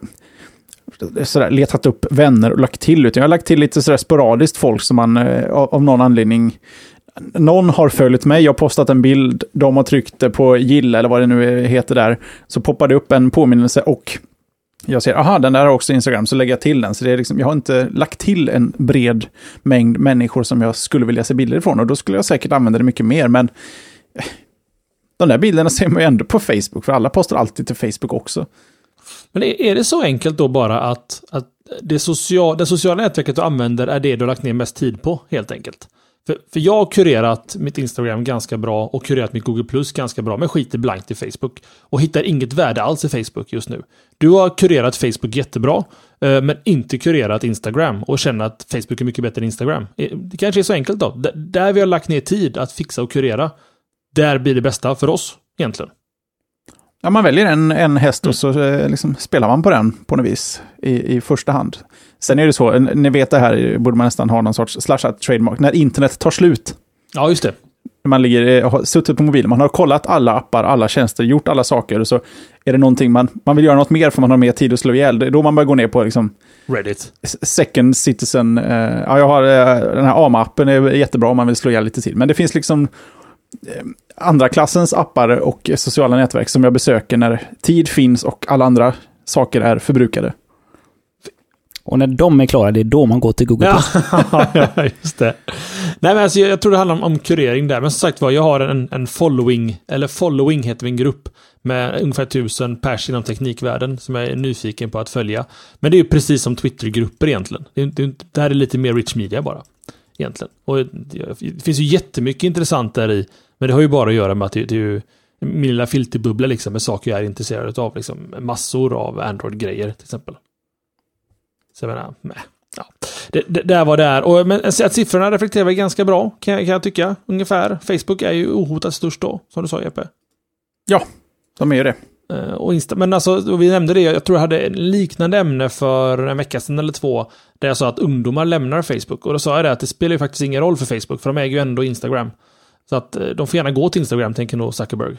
sådär, letat upp vänner och lagt till, utan jag har lagt till lite sådär sporadiskt folk som man eh, av någon anledning någon har följt mig, jag har postat en bild, de har tryckt på gilla eller vad det nu heter där, så poppar det upp en påminnelse och jag ser, aha, den där har också Instagram, så lägger jag till den. Så det är liksom, jag har inte lagt till en bred mängd människor som jag skulle vilja se bilder ifrån. Och då skulle jag säkert använda det mycket mer, men eh, de där bilderna ser man ju ändå på Facebook, för alla postar alltid till Facebook också. Men är det så enkelt då bara att, att det, social, det sociala nätverket du använder är det du har lagt ner mest tid på, helt enkelt? För, för jag har kurerat mitt Instagram ganska bra och kurerat mitt Google Plus ganska bra, men skiter blankt i Facebook. Och hittar inget värde alls i Facebook just nu. Du har kurerat Facebook jättebra, eh, men inte kurerat Instagram och känner att Facebook är mycket bättre än Instagram. Eh, det kanske är så enkelt då. Där vi har lagt ner tid att fixa och kurera, där blir det bästa för oss egentligen. Ja, man väljer en, en häst och så eh, liksom spelar man på den på något vis i, i första hand. Sen är det så, ni vet det här borde man nästan ha någon sorts slashat trademark, när internet tar slut. Ja, just det. Man ligger, eh, har suttit på mobilen, man har kollat alla appar, alla tjänster, gjort alla saker och så är det någonting man, man vill göra något mer för man har mer tid att slå ihjäl. Det är då man börjar gå ner på liksom... Reddit. Second citizen. Uh, ja, jag har uh, den här AMA-appen, är jättebra om man vill slå ihjäl lite tid. Men det finns liksom andra klassens appar och sociala nätverk som jag besöker när tid finns och alla andra saker är förbrukade. Och när de är klara, det är då man går till Google+. Ja, just det. Nej, men alltså, jag, jag tror det handlar om, om kurering där. Men som sagt var, jag har en, en following, eller following heter min grupp, med ungefär tusen pers inom teknikvärlden som jag är nyfiken på att följa. Men det är ju precis som Twittergrupper egentligen. Det, det, det här är lite mer rich media bara. Egentligen. Och det finns ju jättemycket intressant där i. Men det har ju bara att göra med att det, det är ju min lilla filterbubbla liksom med saker jag är intresserad av. Liksom massor av Android-grejer till exempel. Så jag menar, nej. Ja. Det, det, där var det är. Och, men att siffrorna reflekterar väl ganska bra, kan, kan jag tycka. Ungefär. Facebook är ju ohotat störst då, som du sa Jeppe. Ja, de är ju det. Uh, och Insta men alltså, vi nämnde det, jag tror jag hade en liknande ämne för en vecka sedan eller två. Där jag sa att ungdomar lämnar Facebook. Och då sa jag det att det spelar ju faktiskt ingen roll för Facebook, för de äger ju ändå Instagram. Så att uh, de får gärna gå till Instagram, tänker nog Zuckerberg.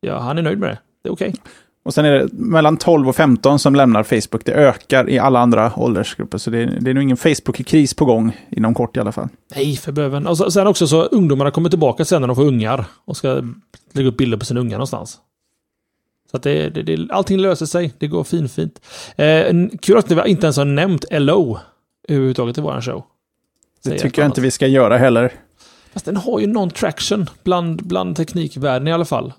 Ja, han är nöjd med det. Det är okej. Okay. Och sen är det mellan 12 och 15 som lämnar Facebook. Det ökar i alla andra åldersgrupper. Så det är, det är nog ingen Facebook-kris på gång inom kort i alla fall. Nej, för böven. Och så, sen också så ungdomarna kommer tillbaka sen när de får ungar. Och ska lägga upp bilder på sina ungar någonstans. Så att det, det, det, allting löser sig. Det går finfint. Eh, kul att vi inte ens har nämnt LO överhuvudtaget i vår show. Det tycker jag inte vi ska göra heller. Fast den har ju någon traction bland, bland teknikvärlden i alla fall.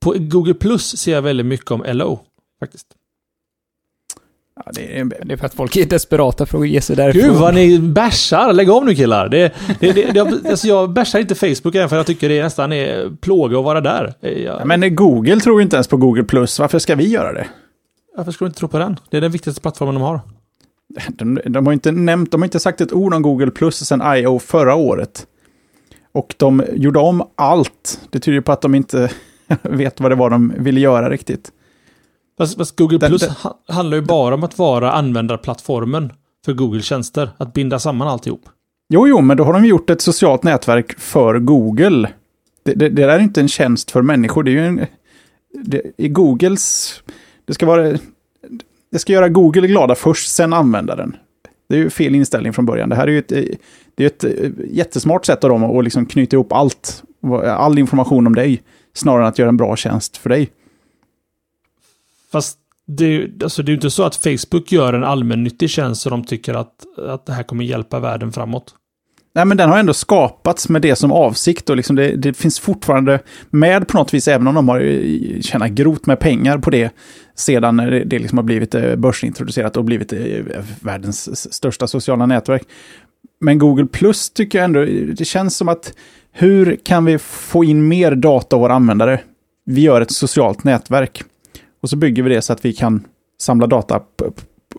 På Google Plus ser jag väldigt mycket om LO. Faktiskt. Ja, det, är, det är för att folk är desperata för att ge sig därifrån. Gud vad ni bärsar! Lägg av nu killar! Det, det, det, det, alltså jag bärsar inte Facebook än för jag tycker det nästan är plåga att vara där. Jag... Men Google tror inte ens på Google+. Varför ska vi göra det? Varför ska du inte tro på den? Det är den viktigaste plattformen de har. De, de har inte nämnt, de har inte sagt ett ord om Google Plus sedan I.O. förra året. Och de gjorde om allt. Det tyder på att de inte vet vad det var de ville göra riktigt. Fast, fast Google den, Plus den, handlar ju bara om att vara användarplattformen för Google-tjänster. Att binda samman alltihop. Jo, jo, men då har de gjort ett socialt nätverk för Google. Det, det, det är inte en tjänst för människor. Det är ju en... Det, I Googles... Det ska vara... Det ska göra Google glada först, sen användaren. Det är ju fel inställning från början. Det här är ju ett, det är ett jättesmart sätt av dem att liksom knyta ihop allt. All information om dig. Snarare än att göra en bra tjänst för dig. Fast det, alltså det är ju inte så att Facebook gör en allmännyttig tjänst så de tycker att, att det här kommer hjälpa världen framåt. Nej, men den har ändå skapats med det som avsikt och liksom det, det finns fortfarande med på något vis, även om de har tjänat grot med pengar på det sedan det, liksom har blivit eh, börsintroducerat och blivit eh, världens största sociala nätverk. Men Google Plus tycker jag ändå, det känns som att hur kan vi få in mer data av våra användare? Vi gör ett socialt nätverk. Och så bygger vi det så att vi kan samla data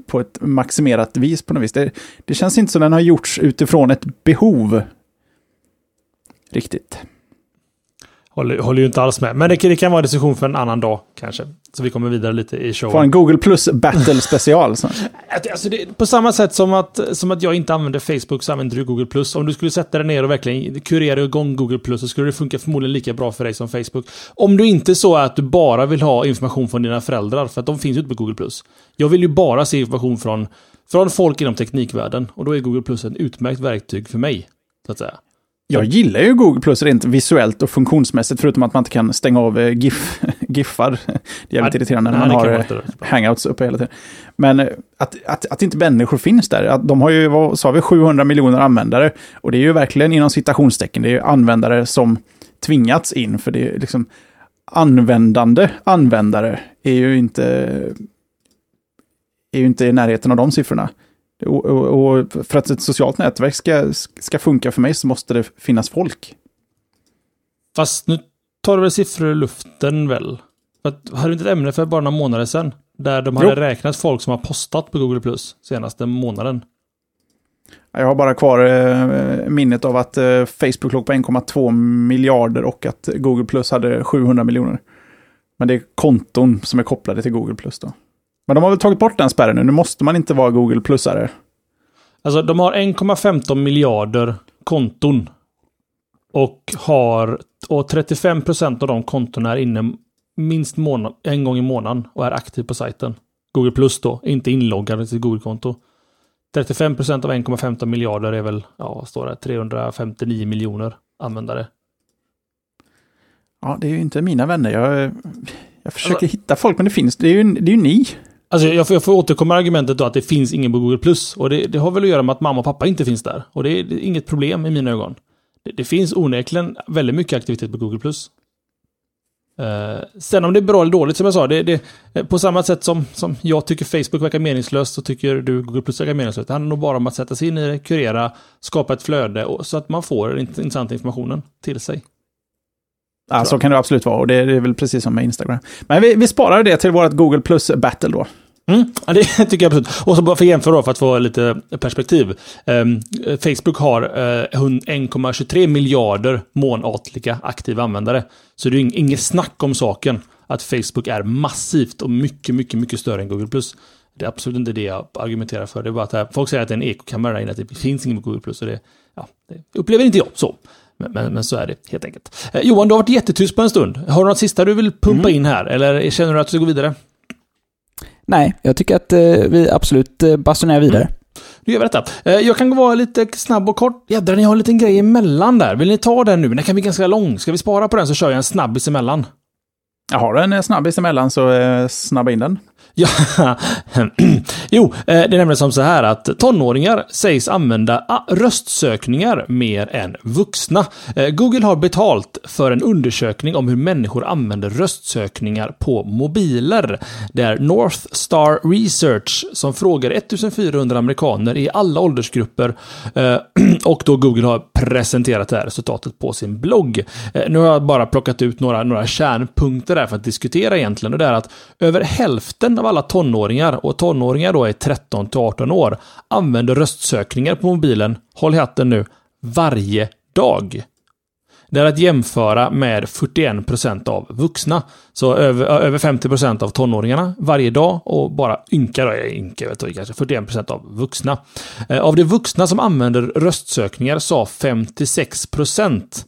på ett maximerat vis på något vis. Det, det känns inte som den har gjorts utifrån ett behov. Riktigt. Håller, håller ju inte alls med. Men det, det kan vara en diskussion för en annan dag kanske. Så vi kommer vidare lite i showen. Får en Google Plus Battle special. alltså det, på samma sätt som att, som att jag inte använder Facebook så använder du Google Plus. Om du skulle sätta dig ner och verkligen kurera igång Google Plus så skulle det funka förmodligen lika bra för dig som Facebook. Om du inte så att du bara vill ha information från dina föräldrar, för att de finns ju inte på Google Plus. Jag vill ju bara se information från, från folk inom teknikvärlden och då är Google Plus ett utmärkt verktyg för mig. Så att säga. Jag gillar ju Google Plus rent visuellt och funktionsmässigt, förutom att man inte kan stänga av eh, GIF, GIFar. Det är jävligt irriterande när man har eh, hangouts uppe hela tiden. Men eh, att, att, att inte människor finns där, att de har ju, vad sa vi, 700 miljoner användare. Och det är ju verkligen inom citationstecken, det är ju användare som tvingats in, för det är liksom användande användare är ju inte, är ju inte i närheten av de siffrorna. Och, och, och, för att ett socialt nätverk ska, ska funka för mig så måste det finnas folk. Fast nu tar du väl siffror i luften väl? För att, hade du inte ett ämne för bara några månader sedan? Där de hade jo. räknat folk som har postat på Google Plus senaste månaden. Jag har bara kvar eh, minnet av att eh, Facebook låg på 1,2 miljarder och att Google Plus hade 700 miljoner. Men det är konton som är kopplade till Google Plus då. Men de har väl tagit bort den spärren nu. Nu måste man inte vara Google Plusare. Alltså de har 1,15 miljarder konton. Och har... Och 35 procent av de kontona är inne minst månad, en gång i månaden och är aktiv på sajten. Google Plus då, inte inloggade till Google-konto. 35 procent av 1,15 miljarder är väl, ja, vad står det, 359 miljoner användare. Ja, det är ju inte mina vänner. Jag, jag försöker alltså, hitta folk, men det finns, det är ju, det är ju ni. Alltså jag får, jag får återkomma argumentet då att det finns ingen på Google+. Plus Och det, det, har väl att göra med att mamma och pappa inte finns där. Och det är, det är inget problem i mina ögon. Det, det, finns onekligen väldigt mycket aktivitet på Google+. Plus. Uh, sen om det är bra eller dåligt, som jag sa, det, det, eh, på samma sätt som, som jag tycker Facebook verkar meningslöst, så tycker du Google Plus verkar meningslöst. Det handlar nog bara om att sätta sig in i det, kurera, skapa ett flöde och, så att man får den intressanta informationen till sig. Ja, så kan det absolut vara och det är väl precis som med Instagram. Men vi, vi sparar det till vårt Google Plus Battle då. Mm, det tycker jag absolut. Och så bara för att jämföra då, för att få lite perspektiv. Um, Facebook har uh, eh, 1,23 miljarder månatliga aktiva användare. Så det är inget snack om saken att Facebook är massivt och mycket, mycket, mycket större än Google+. Det är absolut inte det jag argumenterar för. Det är bara att här, folk säger att det är en inne, att det finns ingen Google+. Och det, ja, det upplever inte jag så. Men, men, men, så är det helt enkelt. Eh, Johan, du har varit jättetyst på en stund. Har du något sista du vill pumpa mm. in här? Eller känner du att du ska gå vidare? Nej, jag tycker att eh, vi absolut eh, basunerar vidare. Mm. Då gör vi detta. Eh, jag kan vara lite snabb och kort. Jädrar, ni har en liten grej emellan där. Vill ni ta den nu? Den kan bli ganska lång. Ska vi spara på den så kör jag en snabbis emellan. Jag har en snabbis emellan, så eh, snabba in den. Ja, jo, eh, det är nämligen som så här att tonåringar sägs använda ah, röstsökningar mer än vuxna. Eh, Google har betalt för en undersökning om hur människor använder röstsökningar på mobiler. Det är North Star Research som frågar 1400 amerikaner i alla åldersgrupper eh, och då Google har presenterat det här resultatet på sin blogg. Nu har jag bara plockat ut några, några kärnpunkter där för att diskutera egentligen och det är att över hälften av alla tonåringar, och tonåringar då är 13 till 18 år, använder röstsökningar på mobilen, håll i hatten nu, varje dag. Det är att jämföra med 41% av vuxna. Så över, över 50% av tonåringarna varje dag och bara ynka då, eh, ynka vet du, kanske 41% av vuxna. Eh, av de vuxna som använder röstsökningar sa 56%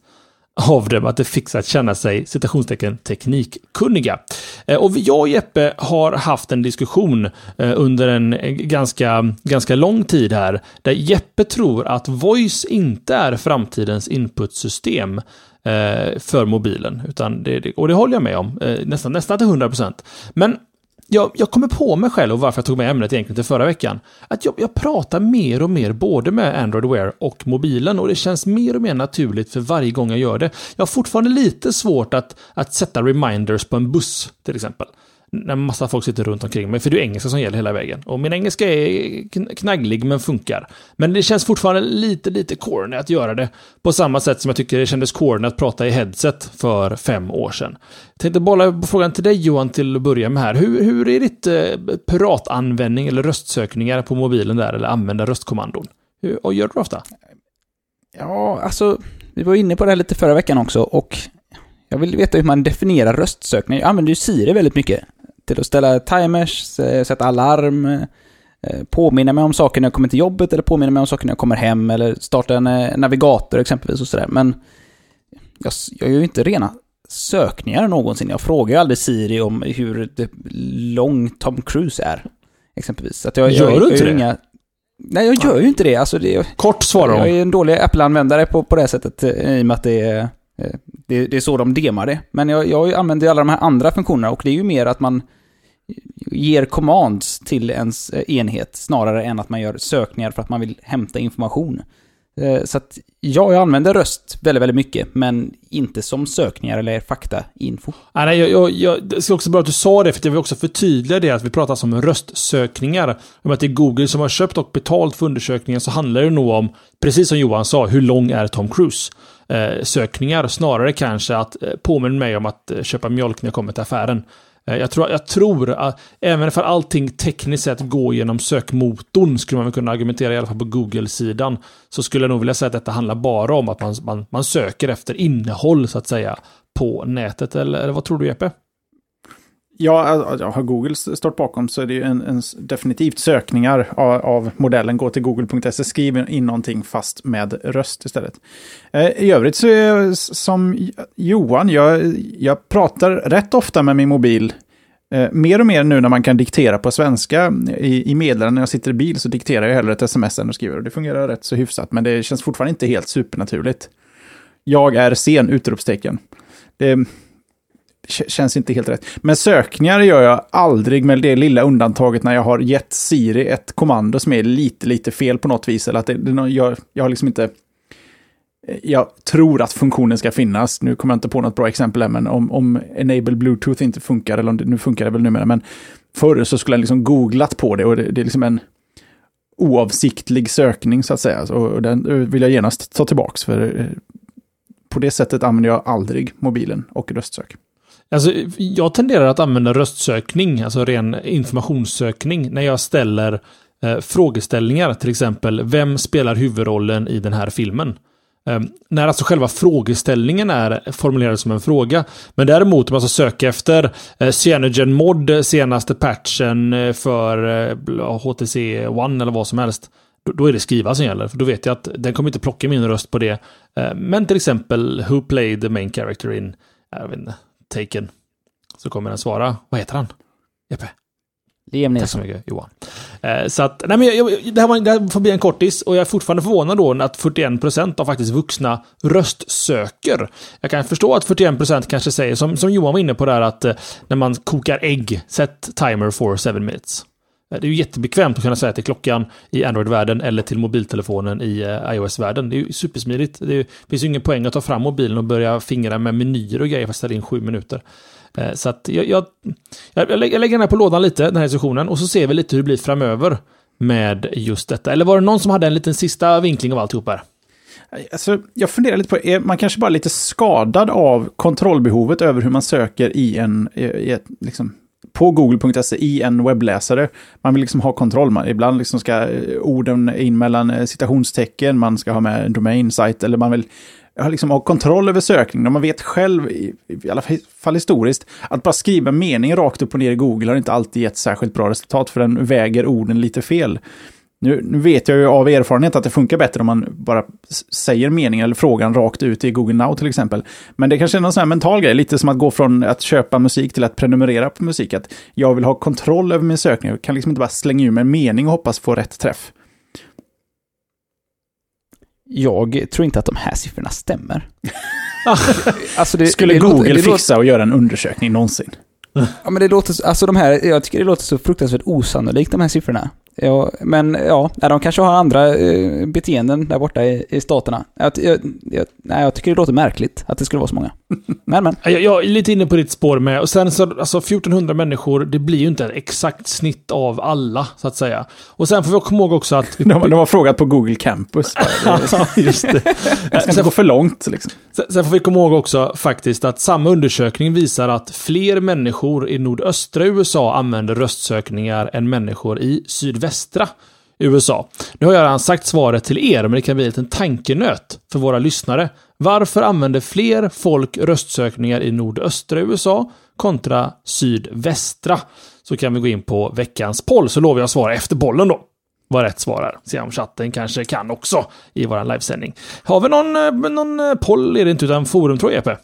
av dem att det fick att känna sig citationstecken teknikkunniga. Eh, och jag och Jeppe har haft en diskussion eh, under en eh, ganska, ganska lång tid här, där Jeppe tror att voice inte är framtidens inputsystem för mobilen. Utan det, och det håller jag med om, nästan, nästan till 100%. Men jag, jag kommer på mig själv och varför jag tog med ämnet egentligen till förra veckan. Att jag, jag pratar mer och mer både med Android Wear och mobilen och det känns mer och mer naturligt för varje gång jag gör det. Jag har fortfarande lite svårt att, att sätta reminders på en buss till exempel när massa folk sitter runt omkring mig, för det är engelska som gäller hela vägen. Och min engelska är knagglig, men funkar. Men det känns fortfarande lite, lite corny att göra det på samma sätt som jag tycker det kändes corny att prata i headset för fem år sedan. Jag tänkte bolla frågan till dig Johan till att börja med här. Hur, hur är ditt eh, piratanvändning eller röstsökningar på mobilen där, eller använda röstkommandon? Hur, och gör du det ofta? Ja, alltså, vi var inne på det här lite förra veckan också, och jag vill veta hur man definierar röstsökning. Jag använder ju Siri väldigt mycket till att ställa timers, sätta alarm, eh, påminna mig om saker när jag kommer till jobbet eller påminna mig om saker när jag kommer hem eller starta en eh, navigator exempelvis och sådär. Men jag, jag gör ju inte rena sökningar någonsin. Jag frågar ju aldrig Siri om hur lång Tom Cruise är. Exempelvis. Att jag, gör jag, du inte det? Inga... Nej, jag gör ju inte det. Alltså det Kort svarar Jag är en dålig Apple-användare på, på det sättet i och med att det är Eh, Eh, det, det, är så de demar det. Men jag, jag använder ju alla de här andra funktionerna och det är ju mer att man ger commands till ens eh, enhet snarare än att man gör sökningar för att man vill hämta information. Eh, så att ja, jag använder röst väldigt, väldigt mycket, men inte som sökningar eller faktainfo. Nej, jag, jag, jag, det är också bra att du sa det, för jag vill också förtydliga det att vi pratar om röstsökningar. Om att det är Google som har köpt och betalt för undersökningen så handlar det nog om, precis som Johan sa, hur lång är Tom Cruise? Eh, sökningar, snarare kanske att eh, påminna mig om att eh, köpa mjölk när jag kommer till affären. Jag tror, jag tror att även för allting tekniskt sett går genom sökmotorn, skulle man väl kunna argumentera i alla fall på Google-sidan, så skulle jag nog vilja säga att detta handlar bara om att man, man, man söker efter innehåll, så att säga, på nätet. Eller, eller vad tror du, Jeppe? Ja, har Google stått bakom så är det ju en, en definitivt sökningar av, av, modellen. Gå till google.se, skriv in någonting fast med röst istället. Eh, I övrigt så är jag som Johan, jag, jag pratar rätt ofta med min mobil. Eh, mer och mer nu när man kan diktera på svenska i, i meddelanden när jag sitter i bil så dikterar jag hellre ett sms än att skriva. Och det fungerar rätt så hyfsat, men det känns fortfarande inte helt supernaturligt. Jag är sen! Utropstecken. Det, känns inte helt rätt. Men sökningar gör jag aldrig med det lilla undantaget när jag har gett Siri ett kommando som är lite, lite fel på något vis. Eller att det, det, jag, jag har liksom inte... Eh, jag tror att funktionen ska finnas. Nu kommer jag inte på något bra exempel här, men om, om Enable Bluetooth inte funkar, eller om det, nu funkar det väl numera, men förr så skulle jag liksom googlat på det och det, det är liksom en oavsiktlig sökning så att säga. Och den eh, vill jag genast ta tillbaka för eh, på det sättet använder jag aldrig mobilen och röstsök. Alltså, jag tenderar att använda röstsökning, alltså ren informationssökning, när jag ställer eh, frågeställningar. Till exempel, vem spelar huvudrollen i den här filmen? Eh, när alltså själva frågeställningen är formulerad som en fråga. Men däremot om jag ska söka efter eh, Cyanogen Mod, eh, senaste patchen eh, för eh, HTC One eller vad som helst. Då, är det skriva som gäller, för då vet jag att den kommer inte plocka min röst på det. Ehm, men till exempel, Who played the main character in, jag vet inte, Taken. Så kommer den svara. Vad heter han? Jeppe? Liam Tack så mycket Johan. Eh, så att, nej men jag, jag, det, här var, det här får bli en kortis och jag är fortfarande förvånad då att 41% av faktiskt vuxna röstsöker. Jag kan förstå att 41% kanske säger, som, som Johan var inne på där, att eh, när man kokar ägg, set timer for 7 minutes. Eh, det är ju jättebekvämt att kunna säga till klockan i Android-världen eller till mobiltelefonen i eh, iOS-världen. Det är ju supersmidigt. Det finns ju ingen poäng att ta fram mobilen och börja fingra med menyer och grejer för att ställa in sju minuter. Eh, så att jag, jag, jag, lägger den här på lådan lite, den här sessionen, och så ser vi lite hur det blir framöver med just detta. Eller var det någon som hade en liten sista vinkling av alltihop här? Alltså, jag funderar lite på, är man kanske bara lite skadad av kontrollbehovet över hur man söker i en, i ett, liksom, på google.se i en webbläsare. Man vill liksom ha kontroll. Man, ibland liksom ska eh, orden in mellan eh, citationstecken, man ska ha med en domain site eller man vill ha, liksom ha kontroll över sökningen. Man vet själv, i, i alla fall historiskt, att bara skriva mening rakt upp och ner i Google har inte alltid gett särskilt bra resultat för den väger orden lite fel. Nu, nu, vet jag ju av erfarenhet att det funkar bättre om man bara säger meningen eller frågan rakt ut i Google Now till exempel. Men det kanske är någon sån här mental grej, lite som att gå från att köpa musik till att prenumerera på musik. Att jag vill ha kontroll över min sökning, jag kan liksom inte bara slänga ur mig en mening och hoppas få rätt träff. Jag tror inte att de här siffrorna stämmer. alltså det, Skulle det Google låter, fixa och göra en undersökning någonsin? Ja, men det låter, alltså de här, jag tycker det låter så fruktansvärt osannolikt de här siffrorna. Ja, men ja, de kanske har andra eh, beteenden där borta i, i staterna. Jag, jag, jag, nej, jag tycker det låter märkligt att det skulle vara så många. Men, men. Jag, jag är lite inne på ditt spår med. Och sen så, alltså 1400 människor, det blir ju inte ett exakt snitt av alla, så att säga. Och sen får vi komma ihåg också att... de, de har frågat på Google Campus. ja, just det. det ska inte gå för långt. Liksom. Sen, sen får vi komma ihåg också faktiskt att samma undersökning visar att fler människor i nordöstra USA använder röstsökningar än människor i sydvästra USA. Nu har jag redan sagt svaret till er, men det kan bli en liten tankenöt för våra lyssnare. Varför använder fler folk röstsökningar i nordöstra USA kontra sydvästra? Så kan vi gå in på veckans poll, så lovar jag att svara efter bollen då. Vad rätt svarar. Se om chatten kanske kan också i vår livesändning. Har vi någon, eh, någon eh, poll är det inte, utan forum tror jag, Epe?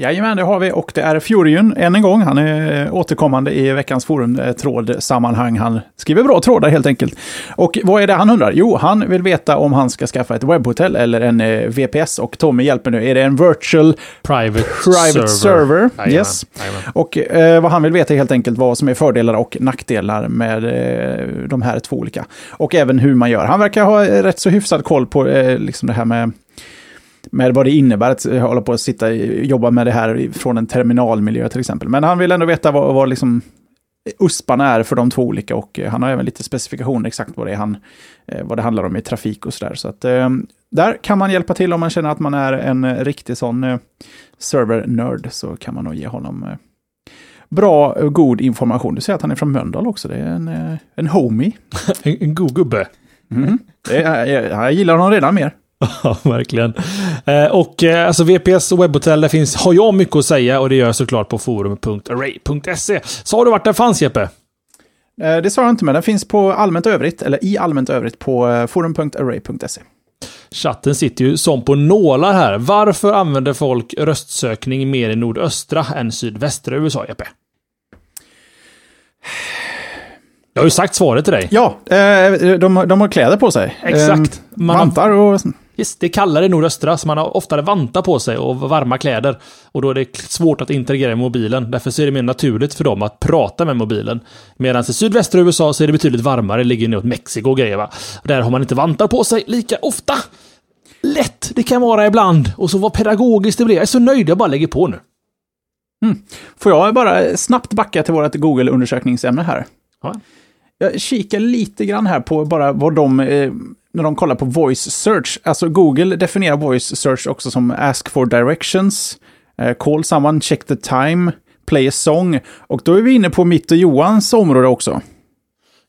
Jajamän, det har vi. Och det är Fjorjun än en gång. Han är återkommande i veckans forum-trådsammanhang. Han skriver bra trådar helt enkelt. Och vad är det han undrar? Jo, han vill veta om han ska skaffa ett webbhotell eller en eh, VPS. Och Tommy hjälper nu. Är det en virtual private, private server? server? Jajamän, yes. Jajamän. Och eh, vad han vill veta helt enkelt vad som är fördelar och nackdelar med eh, de här två olika. Och även hur man gör. Han verkar ha rätt så hyfsad koll på eh, liksom det här med med vad det innebär att hålla på att sitta jobba med det här från en terminalmiljö till exempel. Men han vill ändå veta vad, vad liksom USParna är för de två olika och han har även lite specifikationer exakt vad det, är han, eh, vad det handlar om i trafik och sådär. Så att eh, där kan man hjälpa till om man känner att man är en riktig sån eh, server-nörd så kan man nog ge honom bra och god information. Du ser att han är från Mölndal också, det är en, en homie. en, en god gubbe. Mm. Är, jag, jag gillar honom redan mer. Ja, verkligen. Eh, och eh, alltså VPS och webbhotell, där finns, har jag mycket att säga och det gör jag såklart på forum.array.se. Sa du vart den fanns Jeppe? Eh, det sa jag inte, men den finns på allmänt övrigt, eller i allmänt övrigt på forum.array.se. Chatten sitter ju som på nålar här. Varför använder folk röstsökning mer i nordöstra än sydvästra USA, Jeppe? Jag har ju sagt svaret till dig. Ja, de, de har kläder på sig. Exakt. Man vantar och Yes, det är kallare i nordöstra, så man har oftare vantar på sig och varma kläder. Och då är det svårt att interagera med mobilen. Därför så är det mer naturligt för dem att prata med mobilen. Medan i sydvästra USA så är det betydligt varmare, det ligger neråt Mexiko och grejer va. Där har man inte vantar på sig lika ofta. Lätt det kan vara ibland. Och så vad pedagogiskt det blir. Jag är så nöjd, jag bara lägger på nu. Mm. Får jag bara snabbt backa till vårt Google-undersökningsämne här? Ja. Jag kikar lite grann här på bara vad de eh, när de kollar på voice search. Alltså Google definierar voice search också som ask for directions, uh, call someone, check the time, play a song. Och då är vi inne på mitt och Johans område också.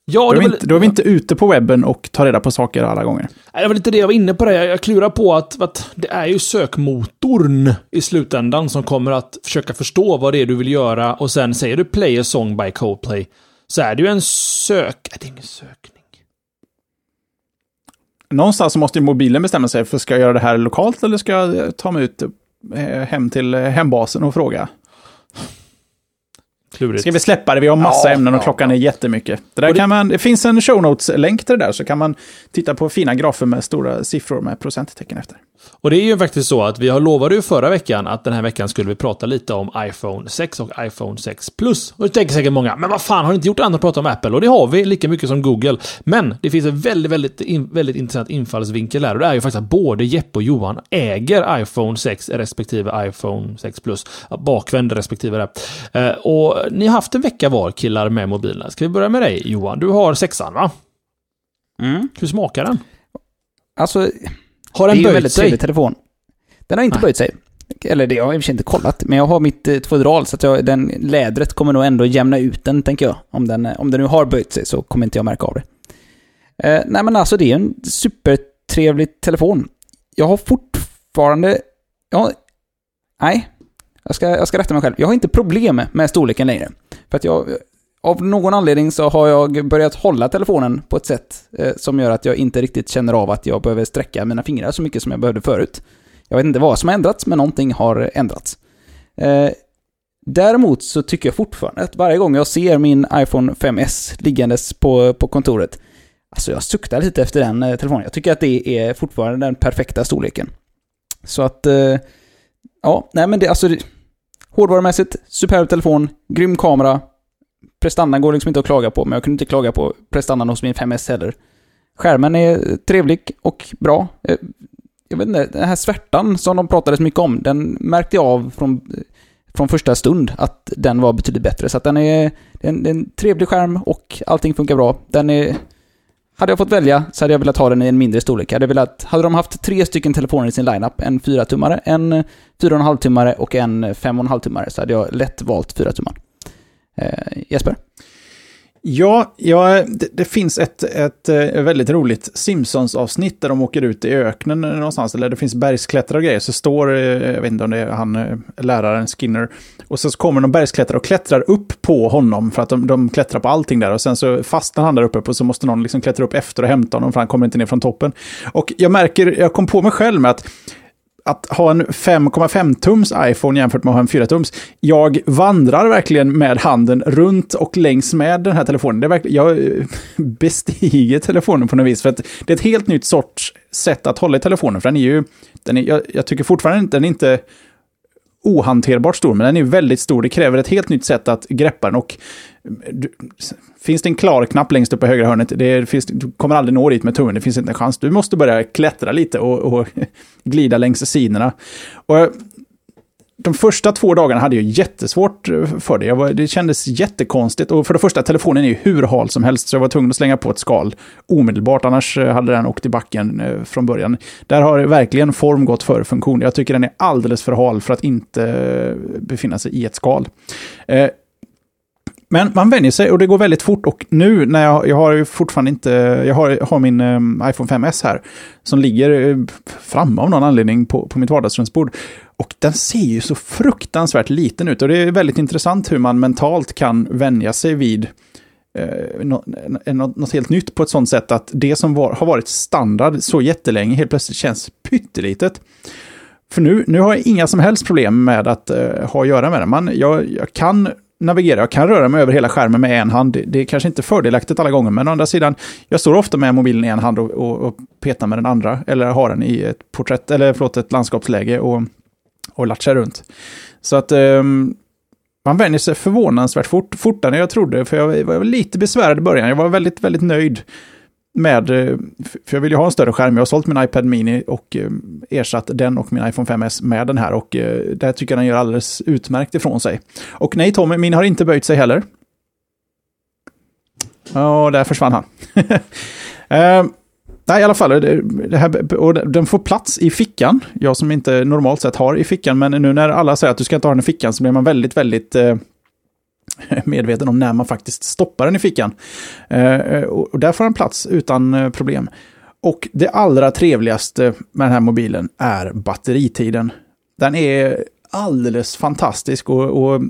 Ja, då, är vi inte, då är vi inte ute på webben och tar reda på saker alla gånger. Det var lite det jag var inne på. Det. Jag klurar på att, att det är ju sökmotorn i slutändan som kommer att försöka förstå vad det är du vill göra. Och sen säger du play a song by Coldplay. Så är det ju en sök... Det är ingen sökning någonstans måste ju mobilen bestämma sig för ska jag göra det här lokalt eller ska jag ta mig ut eh, hem till eh, hembasen och fråga? Lurigt. Ska vi släppa det? Vi har massa ja, ämnen och klockan ja. är jättemycket. Det, där det... Kan man, det finns en show notes-länk till det där, så kan man titta på fina grafer med stora siffror med procenttecken efter. Och det är ju faktiskt så att vi har lovade ju förra veckan att den här veckan skulle vi prata lite om iPhone 6 och iPhone 6 Plus. Och det tänker säkert många, men vad fan har ni inte gjort annat att prata om Apple? Och det har vi, lika mycket som Google. Men det finns en väldigt, väldigt, in, väldigt intressant infallsvinkel här och det är ju faktiskt att både Jeppe och Johan äger iPhone 6 respektive iPhone 6 Plus. Bakvänd respektive det. Eh, och ni har haft en vecka var killar med mobilerna. Ska vi börja med dig Johan? Du har sexan va? Mm. Hur smakar den? Alltså, har den böjt sig? Det är en väldigt trevlig telefon. Den har inte Nej. böjt sig. Eller det har jag i och för sig inte kollat, men jag har mitt eh, fodral så att jag, den lädret kommer nog ändå jämna ut den, tänker jag. Om den, om den nu har böjt sig så kommer inte jag märka av det. Eh, nej men alltså det är en supertrevlig telefon. Jag har fortfarande... Ja, nej, jag ska, jag ska rätta mig själv. Jag har inte problem med storleken längre. För att jag, av någon anledning så har jag börjat hålla telefonen på ett sätt eh, som gör att jag inte riktigt känner av att jag behöver sträcka mina fingrar så mycket som jag behövde förut. Jag vet inte vad som har ändrats, men någonting har ändrats. Eh, däremot så tycker jag fortfarande att varje gång jag ser min iPhone 5S liggandes på, på kontoret, alltså jag suktar lite efter den eh, telefonen. Jag tycker att det är fortfarande den perfekta storleken. Så att, eh, ja, nej men det, alltså, hårdvarumässigt, superb telefon, grym kamera, prestandan går liksom inte att klaga på, men jag kunde inte klaga på prestandan hos min 5S heller. Skärmen är trevlig och bra. Eh, jag vet inte, den här svärtan som de pratade så mycket om, den märkte jag av från, eh, från första stund att den var betydligt bättre. Så att den är, en, en trevlig skärm och allting funkar bra. Den är... Hade jag fått välja så hade jag velat ha den i en mindre storlek. Hade, velat, hade de haft tre stycken telefoner i sin lineup, en 4-tummare, en 4,5-tummare och en 5,5-tummare, så hade jag lätt valt 4-tummaren. Eh, Jesper? Ja, ja det, det, finns ett, ett, eh, väldigt roligt Simpsons-avsnitt där de åker ut i öknen någonstans, eller det finns bergsklättrare och grejer, så står, eh, jag vet inte om det är han, eh, läraren Skinner, och så kommer de bergsklättrare och klättrar upp på honom, för att de, de klättrar på allting där, och sen så fastnar han där uppe, och så måste någon liksom klättra upp efter och hämta honom, för han kommer inte ner från toppen. Och jag märker, jag kom på mig själv med att att ha en 5,5 tums iPhone jämfört med att ha en 4 tums. Jag vandrar verkligen med handen runt och längs med den här telefonen. Det är verkligen, jag bestiger telefonen på något vis. För att det är ett helt nytt sorts sätt att hålla i telefonen. För den är ju, den är, jag, jag tycker fortfarande inte den är inte ohanterbart stor, men den är väldigt stor. Det kräver ett helt nytt sätt att greppa den. Och eh, du, finns det en klar knapp längst upp i högra hörnet, det finns, du kommer aldrig nå dit med tummen, det finns inte en chans. Du måste börja klättra lite och, och glida längs sidorna. Och eh, de första två dagarna hade jag jättesvårt eh, för det. Var, det kändes jättekonstigt. Och för det första, telefonen är ju hur hal som helst, så jag var tvungen att slänga på ett skal omedelbart. Annars eh, hade den åkt i backen eh, från början. Där har verkligen form gått före funktion. Jag tycker den är alldeles för hal för att inte befinna sig i ett skal. Men man vänjer sig och det går väldigt fort. Och nu när jag, jag har fortfarande inte, jag har, har min iPhone 5S här, som ligger framme av någon anledning på, på mitt vardagsrumsbord. Och den ser ju så fruktansvärt liten ut. Och det är väldigt intressant hur man mentalt kan vänja sig vid eh, något, eh, något, helt nytt på ett sånt sätt att det som var, har varit standard så jättelänge helt plötsligt känns pyttelitet. För nu, nu har jag inga som helst problem med att eh, ha att göra med det. Man, jag, jag kan navigera. Jag kan röra mig över hela skärmen med en hand. Det är kanske inte fördelaktigt alla gånger, men å andra sidan, jag står ofta med mobilen i en hand och, och, och petar med den andra, eller har den i ett porträtt, eller förlåt, ett landskapsläge och, och latcha runt. Så att um, man vänjer sig förvånansvärt fort, fortare än jag trodde, för jag var lite besvärad i början. Jag var väldigt, väldigt nöjd med, eh, för jag vill ju ha en större skärm. Jag har sålt min iPad Mini och eh, ersatt den och min iPhone 5S med den här och eh, det här tycker jag den gör alldeles utmärkt ifrån sig. Och nej Tommy, min har inte böjt sig heller. Ja, där försvann han. Ehm, nej, i alla fall, det, det här, och den får plats i fickan. Jag som inte normalt sett har i fickan, men nu när alla säger att du ska inte ha den i fickan så blir man väldigt, väldigt eh, medveten om när man faktiskt stoppar den i fickan. Eh, eh och där får den plats utan eh, problem. Och det allra trevligaste med den här mobilen är batteritiden. Den är alldeles fantastisk och, och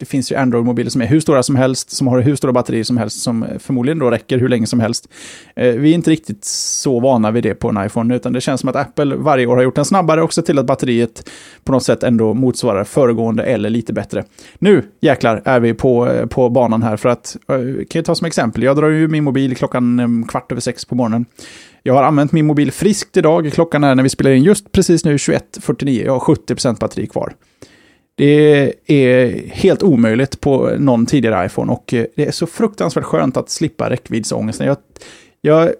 det finns ju Android-mobiler som är hur stora som helst, som har hur stora batterier som helst, som förmodligen då räcker hur länge som helst. Eh, vi är inte riktigt så vana vid det på en iPhone, utan det känns som att Apple varje år har gjort den snabbare och sett till att batteriet på något sätt ändå motsvarar föregående eller lite bättre. Nu jäklar är vi på, eh, på banan här för att, eh, kan jag ta som exempel, jag drar ju min mobil klockan mm, kvart över sex på morgonen. Jag har använt min mobil friskt idag. Klockan är när vi spelar in just precis nu 21.49. Jag har 70% batteri kvar. Det är helt omöjligt på någon tidigare iPhone och eh, det är så fruktansvärt skönt att slippa räckviddsångesten. Jag, jag,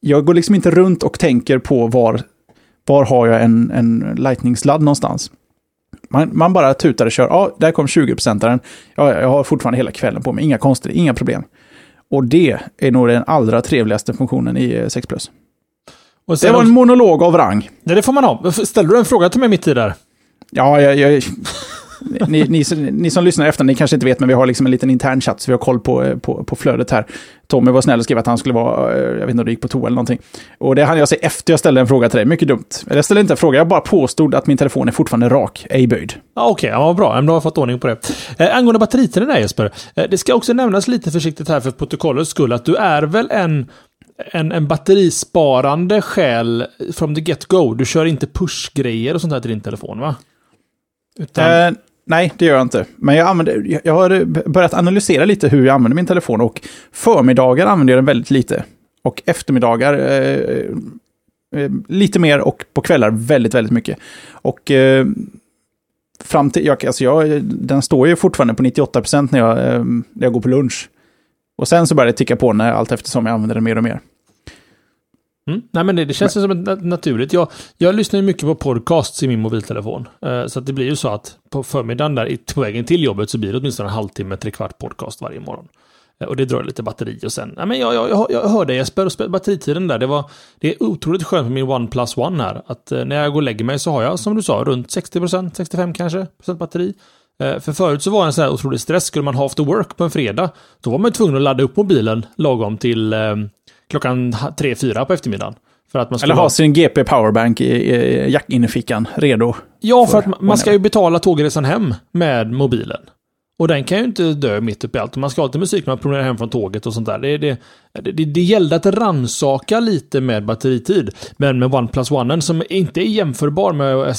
jag går liksom inte runt och tänker på var, var har jag en, en lightning-sladd någonstans. Man, man, bara tutar och kör. Ja, där kom 20-procentaren. Ja, jag har fortfarande hela kvällen på mig. Inga konstigheter, inga problem. Och det är nog den allra trevligaste funktionen i 6 eh, Plus. det var en monolog av rang. Ja, det får man ha. Ställde du en fråga till mig mitt i där? Ja, jag, jag, ni, ni, ni, som lyssnar efter, ni kanske inte vet, men vi har liksom en liten intern chatt, så vi har koll på, eh, på, på flödet här. Tommy var snäll och skrev att han skulle vara, eh, jag vet inte om det gick på toa eller någonting. Och det hann jag se efter jag ställde en fråga till dig, mycket dumt. Eller Jag ställde inte en fråga, jag bara påstod att min telefon är fortfarande rak, ej böjd. Ja, Okej, okay, ja, vad bra, då har jag fått ordning på det. Eh, angående batteritiden där Jesper, eh, det ska också nämnas lite försiktigt här för protokollets skull, att du är väl en en, en batterisparande själ from the get-go. Du kör inte push-grejer och sånt här till din telefon, va? Utan... Eh, nej, det gör jag inte. Men jag, använder, jag har börjat analysera lite hur jag använder min telefon och förmiddagar använder jag den väldigt lite. Och eftermiddagar eh, eh, lite mer och på kvällar väldigt, väldigt mycket. Och eh, fram till, jag, alltså jag, den står ju fortfarande på 98% när jag, eh, när jag går på lunch. Och sen så börjar det ticka på när allt eftersom jag använder den mer och mer. Mm. Nej, men det, det känns men... som ett naturligt. Jag, jag lyssnar ju mycket på podcasts i min mobiltelefon. Uh, så att det blir ju så att på förmiddagen där, på vägen till jobbet, så blir det åtminstone en halvtimme, trekvart podcast varje morgon. Uh, och det drar lite batteri och sen, nej men jag, jag, jag, jag hörde Jesper, och batteritiden där, det var, det är otroligt skönt med min OnePlus One här. Att uh, när jag går och lägger mig så har jag, som du sa, runt 60%, 65 kanske, procent batteri. För förut så var det en sån här otrolig stress. Skulle man ha after work på en fredag, då var man tvungen att ladda upp mobilen lagom till klockan 3-4 på eftermiddagen. För att man Eller ha sin GP powerbank i, i jackinnefickan redo. Ja, för, för att man ska ju betala tågresan hem med mobilen. Och den kan ju inte dö mitt uppe i allt. Man ska ha lite musik när man promenerar hem från tåget och sånt där. Det, det, det, det gällde att ransaka lite med batteritid. Men med OnePlus One som inte är jämförbar med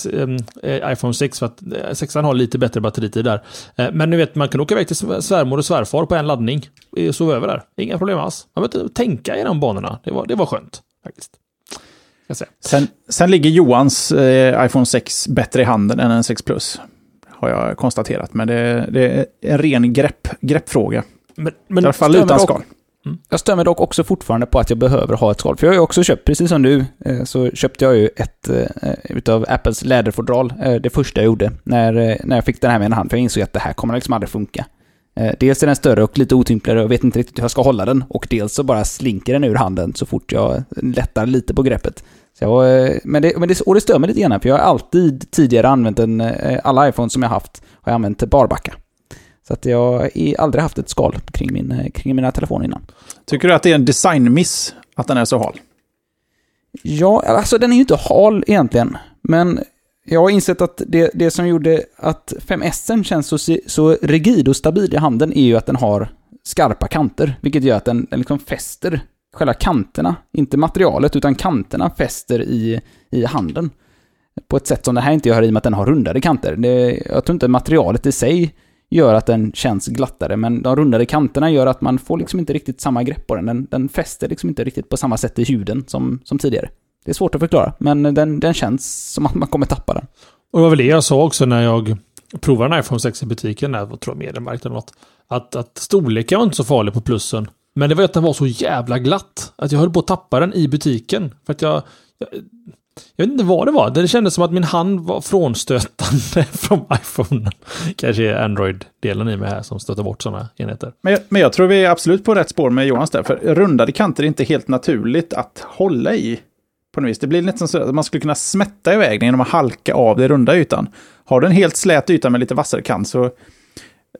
eh, iPhone 6 för att eh, 6 har lite bättre batteritid där. Eh, men nu vet man kan åka iväg till svärmor och svärfar på en laddning. Sova över där. Inga problem alls. Man behöver inte tänka i de banorna. Det var, det var skönt faktiskt. Sen, sen ligger Johans eh, iPhone 6 bättre i handen än en 6 Plus har jag konstaterat. Men det, det är en ren grepp, greppfråga. Men, men I alla fall utan skal. Mm. Jag stämmer dock också fortfarande på att jag behöver ha ett skal. För jag har ju också köpt, precis som du, eh, så köpte jag ju ett eh, utav Apples läderfodral. Eh, det första jag gjorde när, när jag fick den här med en hand. För jag insåg att det här kommer liksom aldrig funka. Dels är den större och lite otympligare och vet inte riktigt hur jag ska hålla den. Och dels så bara slinker den ur handen så fort jag lättar lite på greppet. Jag, eh, men det, men det, och det stör mig lite grann, för jag har alltid tidigare använt en, eh, alla iPhones som jag haft, har jag använt barbacka. Så att jag har aldrig haft ett skal kring, min, eh, kring mina telefoner innan. Tycker du att det är en designmiss att den är så hal? Ja, alltså den är ju inte hal egentligen. Men jag har insett att det, det som gjorde att 5S känns så, så rigid och stabil i handen är ju att den har skarpa kanter, vilket gör att den, den liksom fäster själva kanterna, inte materialet, utan kanterna fäster i, i handen. På ett sätt som det här inte gör i och med att den har rundade kanter. Det, jag tror inte materialet i sig gör att den känns glattare, men de rundade kanterna gör att man får liksom inte riktigt samma grepp på den. Den, den fäster liksom inte riktigt på samma sätt i huden som, som tidigare. Det är svårt att förklara, men den, den känns som att man kommer tappa den. Och det var väl det jag sa också när jag provade en iPhone 6 i butiken, när jag tror Mediamarkt eller något. Att, att storleken var inte så farlig på plussen. Men det var att den var så jävla glatt. Att jag höll på att tappa den i butiken. För att jag... Jag, jag vet inte vad det var. Det kändes som att min hand var frånstötande från iPhone. Kanske är Android-delen i mig här som stöter bort sådana enheter. Men jag, men jag tror vi är absolut på rätt spår med Johans där. För rundade kanter är inte helt naturligt att hålla i. På något vis. Det blir nästan så att man skulle kunna smätta iväg den genom att halka av den runda ytan. Har du en helt slät yta med lite vassare kant så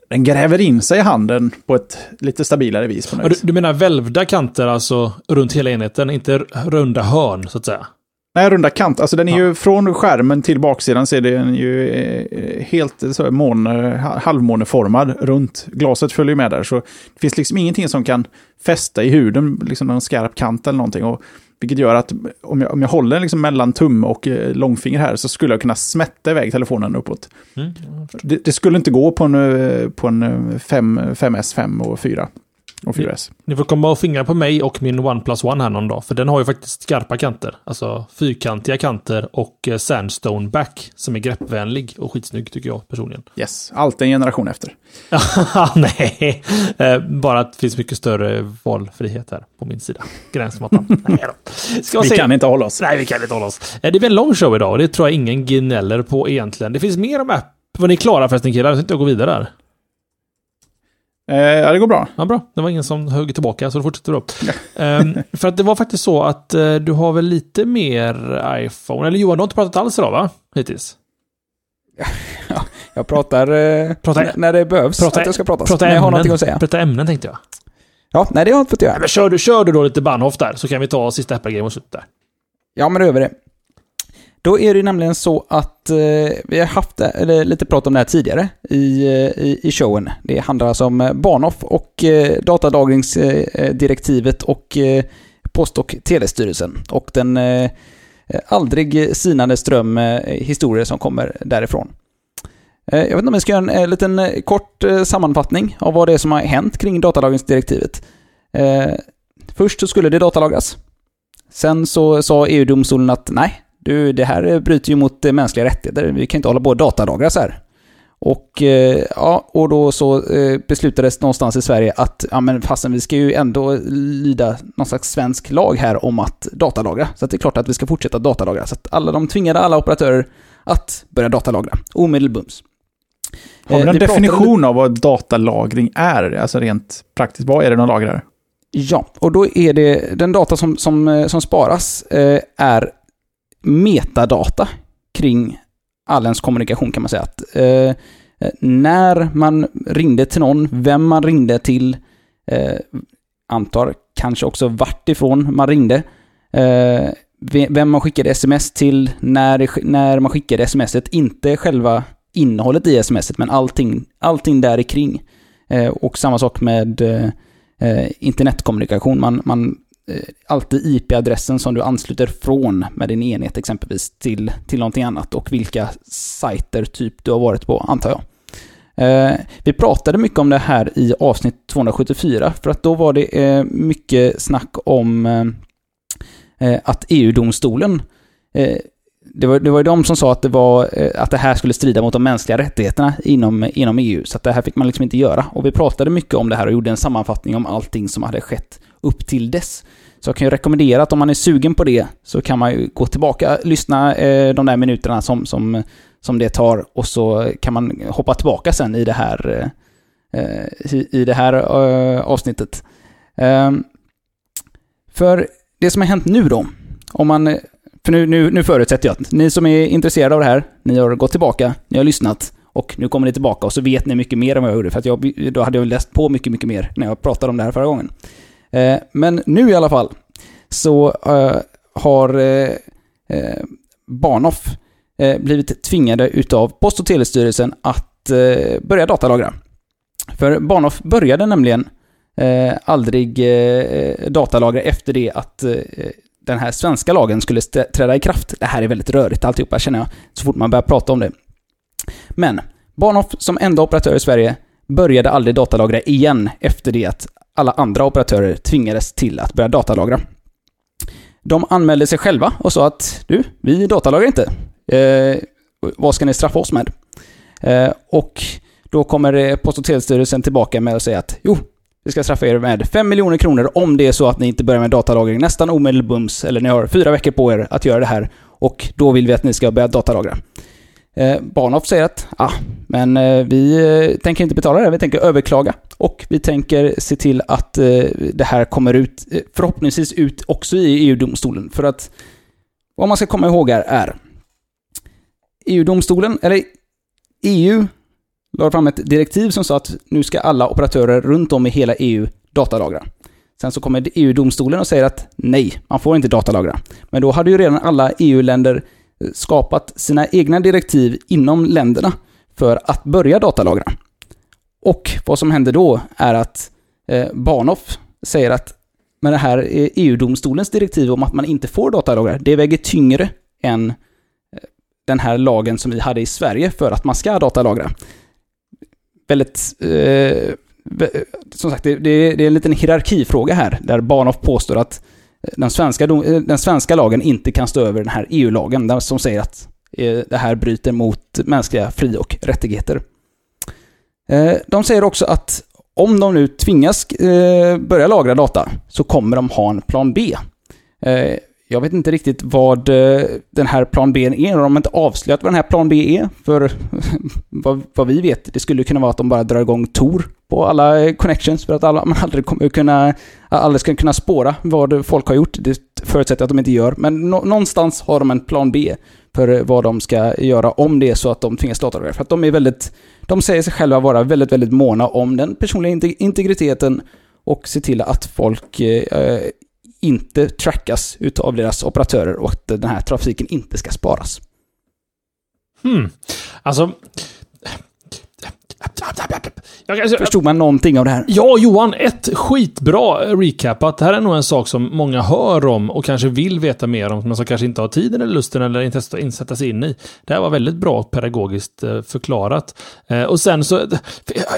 den gräver in sig i handen på ett lite stabilare vis. På du, du, menar välvda kanter alltså runt hela enheten, inte runda hörn så att säga? Nej, runda kant. Alltså den är ja. ju från skärmen till baksidan så är den ju eh, helt så, måne, halvmåneformad runt. Glaset följer med där. Så det finns liksom ingenting som kan fästa i huden, liksom någon skarp kant eller någonting. Och, vilket gör att om jag, om jag håller liksom mellan tumme och eh, långfinger här så skulle jag kunna smätta iväg telefonen uppåt. Mm, det, det, skulle inte gå på en, eh, på en 5, 5S, 5 och 4 och 4S. Ni, ni får komma och fingra på mig och min OnePlus One här någon dag. För den har ju faktiskt skarpa kanter. Alltså fyrkantiga kanter och eh, Sandstone back. Som är greppvänlig och skitsnygg tycker jag personligen. Yes, allt en generation efter. Nej, eh, bara att det finns mycket större valfrihet här på min sida. Gränsmattan. vi se. kan inte hålla oss. Nej, vi kan inte hålla oss. Eh, det blir en lång show idag och det tror jag ingen gnäller på egentligen. Det finns mer om app. Var ni klara förresten killar? Jag tänkte gå vidare där. Eh, ja, det går bra. Ja, bra. Det var ingen som högg tillbaka, så det fortsätter upp. Ja. um, för att det var faktiskt så att uh, du har väl lite mer iPhone? Eller Johan, du har inte pratat alls idag, va? Hittills? Ja, jag pratar, uh, prata, när det behövs prata, att jag ska prata. Prata ämnen, jag har någonting att säga. Prata ämnen, tänkte jag. Ja, nej, det har jag inte fått göra. men kör du, kör du då lite Bahnhof där, så kan vi ta sista Apple-game och sluta där. Ja, men det gör vi det. Då är det nämligen så att eh, vi har haft eller, lite prat om det här tidigare i, eh, i, i showen. Det handlar alltså om eh, Bahnhof och eh, datalagringsdirektivet och eh, Post och telestyrelsen och den eh, aldrig sinande ström eh, historier som kommer därifrån. Eh, jag vet inte om jag ska göra en, eh, liten eh, kort sammanfattning av vad det är som har hänt kring datalagringsdirektivet. Först så skulle det datalagras. Sen så sa EU-domstolen att nej, du, det här bryter ju mot mänskliga rättigheter. Vi kan inte hålla på och datalagra så här. Och, eh, ja, och då så eh, beslutades någonstans i Sverige att ja, men fastän vi ska ju ändå lyda någon slags svensk lag här om att datalagra. Så att det är klart att vi ska fortsätta datalagra. Så att alla de tvingade alla operatörer att börja datalagra. Omedelbums. Har vi någon definition av vad datalagring är? Alltså rent praktiskt, vad är det de lagrar? Ja, och då är det den data som, som, som sparas eh, är metadata kring all ens kommunikation kan man säga. Att, eh, när man ringde till någon, vem man ringde till, eh, antar kanske också vart ifrån man ringde, eh, vem man skickade sms till, när, när man skickade smset, inte själva innehållet i smset, men allting, allting där kring. Eh, och samma sak med eh, eh internetkommunikation. Man, man Eh, alltid IP-adressen som du ansluter från med din enhet exempelvis till, till någonting annat och vilka sajter typ du har varit på, antar jag. Eh, vi pratade mycket om det här i avsnitt 274, för att då var det eh, mycket snack om eh, eh att EU-domstolen eh, det var, det var ju de som sa att det, var, eh, att det här skulle strida mot de mänskliga rättigheterna inom, inom EU, så att det här fick man liksom inte göra. Och vi pratade mycket om det här och gjorde en sammanfattning om allting som hade skett upp till dess. Så jag kan ju rekommendera att om man är sugen på det så kan man ju gå tillbaka, lyssna eh, de där minuterna som, som, som det tar och så kan man hoppa tillbaka sen i det här, eh, eh i, i det här eh, avsnittet. Ehm, för det som har hänt nu då, om man, för nu, nu, nu förutsätter jag att ni som är intresserade av det här, ni har gått tillbaka, ni har lyssnat och nu kommer ni tillbaka och så vet ni mycket mer än vad jag gjorde, för att jag, då hade jag läst på mycket, mycket mer när jag pratade om det här förra gången. Eh, men nu i alla fall så eh, har eh, eh Barnoff eh, blivit tvingade utav Post och telestyrelsen att eh, börja datalagra. För Barnoff började nämligen aldrig datalagra efter det att den här svenska lagen skulle träda i kraft. Det här är väldigt rörigt alltihopa känner jag, så fort man börjar prata om det. Men Bahnhof, som enda operatör i Sverige började aldrig datalagra igen efter det att alla andra operatörer tvingades till att börja datalagra. De anmälde sig själva och sa att du, vi datalagrar inte. Eh, vad ska ni straffa oss med? Eh, och då kommer eh, Post och telestyrelsen tillbaka med att säga att jo, vi ska straffa er med 5 miljoner kronor om det är så att ni inte börjar med datalagring nästan omedelbums, eller ni har fyra veckor på er att göra det här. Och då vill vi att ni ska börja datalagra. Eh, Bahnhof säger att ah, men eh, vi eh, tänker inte betala det, vi tänker överklaga. Och vi tänker se till att eh, det här kommer ut, eh, förhoppningsvis ut också i EU-domstolen. För att vad man ska komma ihåg här är EU-domstolen, eller EU, lade fram ett direktiv som sa att nu ska alla operatörer runt om i hela EU datalagra. Sen så kommer EU-domstolen och säger att nej, man får inte datalagra. Men då hade ju redan alla EU-länder eh, skapat sina egna direktiv inom länderna för att börja datalagra. Och vad som händer då är att eh, Barnoff säger att med det här EU-domstolens direktiv om att man inte får datalagra, det väger tyngre än eh, den här lagen som vi hade i Sverige för att man ska datalagra. Väldigt... Eh, som sagt, det, det, är en liten hierarkifråga här, där Bahnhof påstår att den svenska, eh, den svenska lagen inte kan stå över den här EU-lagen, som säger att eh, det här bryter mot mänskliga fri och rättigheter. Eh, de säger också att om de nu tvingas eh, börja lagra data så kommer de ha en plan B. Eh, jag vet inte riktigt vad eh, den här plan B är. De har inte avslöjat vad den här plan B är. För vad, vad, vi vet, det skulle kunna vara att de bara drar igång Tor på alla connections för att alla, man aldrig kommer kunna, aldrig ska kunna spåra vad folk har gjort. Det förutsätter att de inte gör. Men no, någonstans har de en plan B för vad de ska göra om det är så att de tvingas datorera. För att de är väldigt, de säger sig själva vara väldigt, väldigt måna om den personliga integriteten och se till att folk eh, inte trackas utav deras operatörer och att den här trafiken inte ska sparas. Hmm. Alltså, Förstod man någonting av det här? Ja, Johan, ett skitbra recap. Att det här är nog en sak som många hör om och kanske vill veta mer om, men som kanske inte har tiden eller lusten eller intresset att insätta sig in i. Det här var väldigt bra pedagogiskt eh, förklarat. Eh, och sen så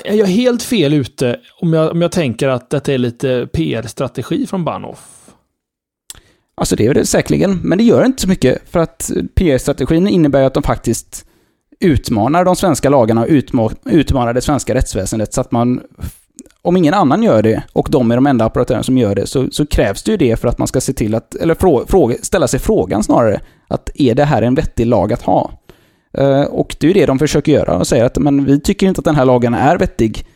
är jag helt fel ute om jag, om jag tänker att detta är lite PR-strategi från Bahnhof. Alltså det är det säkerligen, men det gör inte så mycket för att eh, PR-strategin innebär att de faktiskt utmanar de svenska lagarna och utmanar det svenska rättsväsendet så att man om ingen annan gör det och de är de enda operatörerna som gör det så, så krävs det ju det för att man ska se till att, eller fråga, ställa sig frågan snarare, att är det här en vettig lag att ha? Eh, och det är ju det de försöker göra och säger att men vi tycker inte att den här lagen är vettig,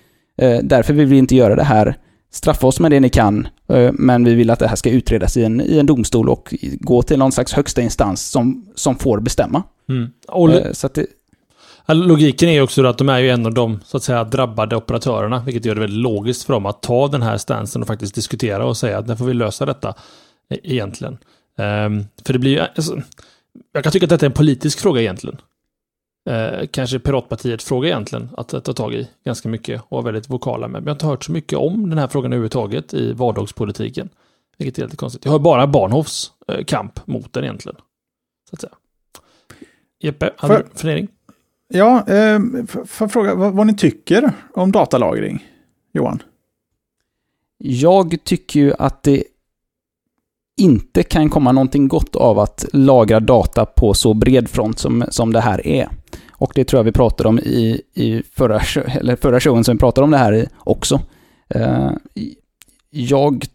eh, därför vill vi inte göra det här. Straffa oss med det ni kan, uh, men vi vill att det här ska utredas i en, i en domstol och gå till någon slags högsta instans som, som får bestämma. Mm. så att det, Logiken är ju också att de är ju en av de så att säga drabbade operatörerna, vilket gör det väldigt logiskt för dem att ta den här stansen och faktiskt diskutera och säga att nu får vi lösa detta e- egentligen. Um, för det blir ju, alltså, jag kan tycka att detta är en politisk fråga egentligen. Uh, kanske Piratpartiet fråga egentligen att, att ta tag i ganska mycket och vara väldigt vokala med. Men jag har inte hört så mycket om den här frågan överhuvudtaget i vardagspolitiken. Vilket är lite konstigt. Jag har bara Barnhofs uh, kamp mot den egentligen. Så att säga. Jeppe, hade du fundering? Ja, eh, får jag fråga vad, vad ni tycker om datalagring, Johan? Jag tycker ju att det inte kan komma någonting gott av att lagra data på så bred front som, som det här är. Och det tror jag vi pratade om i, i förra, eller förra showen som vi pratade om det här också. Eh, jag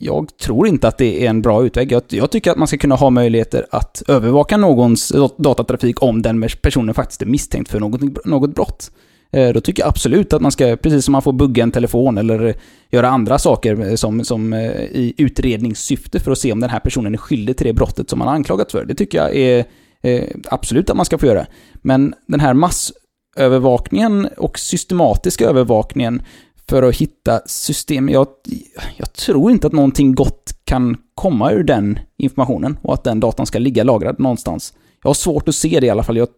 jag tror inte att det är en bra utväg. Jag, jag, tycker att man ska kunna ha möjligheter att övervaka någons datatrafik om den personen faktiskt är misstänkt för något, något brott. Eh, då tycker jag absolut att man ska, precis som man får bugga en telefon eller göra andra saker som, som eh, i utredningssyfte för att se om den här personen är skyldig till det brottet som man har anklagat för. Det tycker jag är eh, absolut att man ska få göra. Men den här massövervakningen och systematiska övervakningen för att hitta system. Jag, jag tror inte att någonting gott kan komma ur den informationen och att den datan ska ligga lagrad någonstans. Jag har svårt att se det i alla fall. Jag,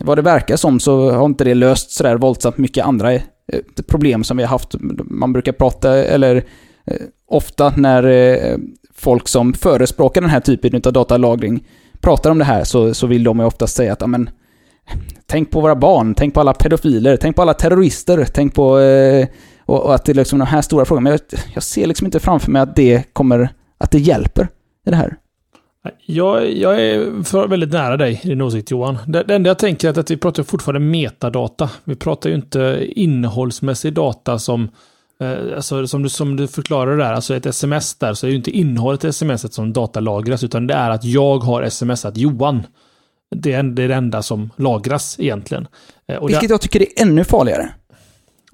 vad det verkar som så har inte det löst sådär våldsamt mycket andra eh, problem som vi har haft. Man brukar prata, eller eh, ofta när eh, folk som förespråkar den här typen av datalagring pratar om det här så, så vill de ju oftast säga att amen, Tänk på våra barn, tänk på alla pedofiler, tänk på alla terrorister, tänk på... Eh, och, och, att det är liksom de här stora frågorna. Men jag, jag, ser liksom inte framför mig att det kommer... Att det hjälper i det här. Jag, jag är väldigt nära dig i din åsikt Johan. Det, det enda jag tänker är att vi pratar fortfarande metadata. Vi pratar ju inte innehållsmässig data som Alltså, som, du, som du förklarar där, alltså ett sms där, så är ju inte innehållet i sms som datalagras, utan det är att jag har smsat Johan. Det är, det enda som lagras egentligen. Eh, och Vilket jag tycker är ännu farligare.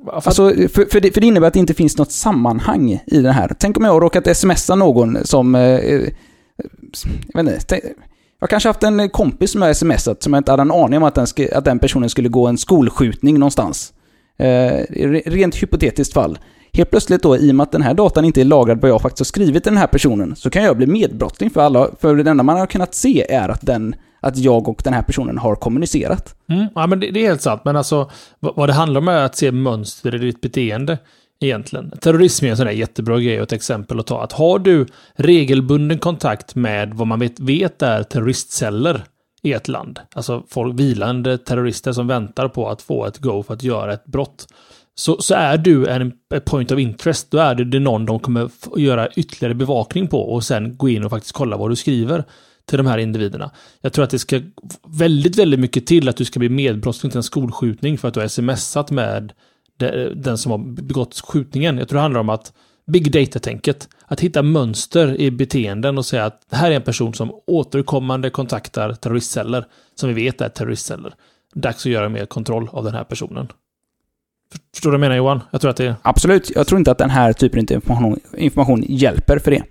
Alltså, för, för, det, för det innebär att det inte finns något sammanhang i det här. Tänk om jag har råkat smsa någon som... Eh, eh jag vet inte. Tänk, jag kanske haft en kompis som jag smsat som jag inte hade en aning om att den, att den personen skulle gå en skolskjutning någonstans. Eh, rent hypotetiskt fall helt plötsligt då, i och med att den här datan inte är lagrad vad jag faktiskt har skrivit till den här personen, så kan jag bli medbrottsling för alla, för det enda man har kunnat se är att den att jag och den här personen har kommunicerat. Mm, ja, men det, det, är helt sant. Men alltså, vad, vad det handlar om är att se mönster i ditt beteende egentligen. Terrorism är en sån där jättebra grej och ett exempel att ta. Att har du regelbunden kontakt med vad man vet, vet är terroristceller i ett land, alltså folk, vilande terrorister som väntar på att få ett go för att göra ett brott, så, så är du en point of interest. Då är det, det någon de kommer göra ytterligare bevakning på och sen gå in och faktiskt kolla vad du skriver till de här individerna. Jag tror att det ska väldigt, väldigt mycket till att du ska bli medbrottsling till en skolskjutning för att du har smsat med den som har begått skjutningen. Jag tror det handlar om att big data-tänket. Att hitta mönster i beteenden och säga att det här är en person som återkommande kontaktar terroristceller som vi vet är terroristceller. Dags att göra mer kontroll av den här personen. Förstår du vad jag menar Johan? Jag tror att det... Absolut. Jag tror inte att den här typen av information, information hjälper för det.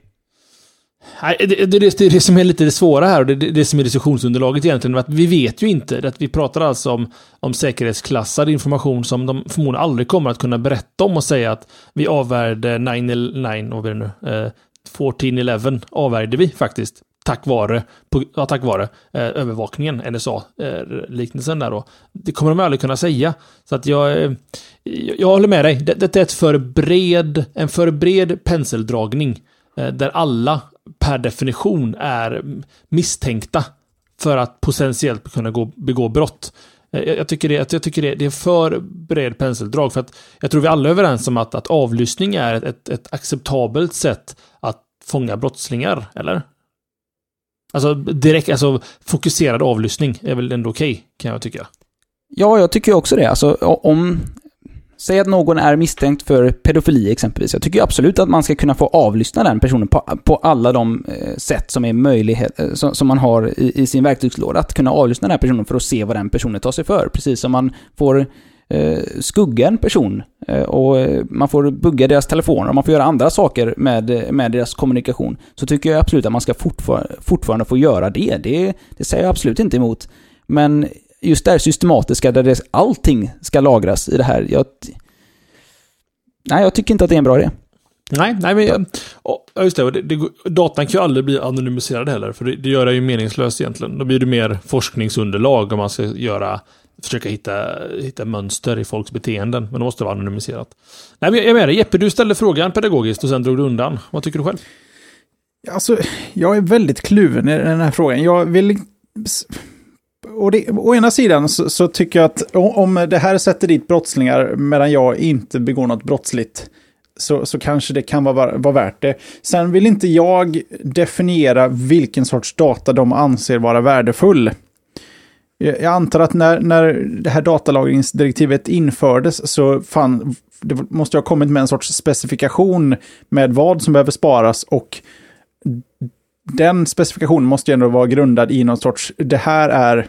Nej, det, det, det, det är det som är lite det svåra här och det, det, som är diskussionsunderlaget egentligen. Att vi vet ju inte. Att vi pratar alltså om, om säkerhetsklassad information som de förmodligen aldrig kommer att kunna berätta om och säga att vi avvärjde 9-9, vad är det nu? Eh, 14-11 avvärjde vi faktiskt. Tack vare, på, ja, tack vare eh, övervakningen, NSA-liknelsen eh, där då. Det kommer de aldrig kunna säga. Så att jag, eh, jag håller med dig. Det, det är ett för bred, en för bred penseldragning eh, där alla per definition är misstänkta för att potentiellt kunna gå, begå brott. Eh, jag, jag tycker, det, jag tycker det, det, är för bred penseldrag för att jag tror vi alla är överens om att, att avlyssning är ett, ett, ett acceptabelt sätt att fånga brottslingar, eller? Alltså direkt, alltså fokuserad avlyssning är väl ändå okej, okay, kan jag tycka. Ja, jag tycker också det. Alltså om, Säg att någon är misstänkt för pedofili exempelvis. Jag tycker absolut att man ska kunna få avlyssna den personen på, på alla de eh, sätt som är möjlighet, eh, som, som, man har i, i, sin verktygslåda. Att kunna avlyssna den här personen för att se vad den personen tar sig för. Precis som man får skugga en person eh, och eh, man får bugga deras telefoner och man får göra andra saker med, med deras kommunikation. Så tycker jag absolut att man ska fortfar fortfarande få göra det. det. Det säger jag absolut inte emot. Men just det här systematiska där det, allting ska lagras i det här. Jag, nej, jag tycker inte att det är en bra idé. Nej, nej men ja, just det, det, det, datan kan ju aldrig bli anonymiserad heller, för det, det gör det ju meningslöst egentligen. Då blir det mer forskningsunderlag om man ska göra, försöka hitta, hitta mönster i folks beteenden, men det måste vara anonymiserat. Nej, men jag är med dig. Jeppe, du ställde frågan pedagogiskt och sen drog du undan. Vad tycker du själv? Alltså, jag är väldigt kluven i den här frågan. Jag vill och det, å ena sidan så, så, tycker jag att om det här sätter dit brottslingar medan jag inte begår något brottsligt så, så kanske det kan vara, vara värt det. Sen vill inte jag definiera vilken sorts data de anser vara värdefull. Jag antar att när, när det här datalagringsdirektivet infördes så fann, det måste ha kommit med en sorts specifikation med vad som behöver sparas och den specifikationen måste ju ändå vara grundad i någon sorts, det här är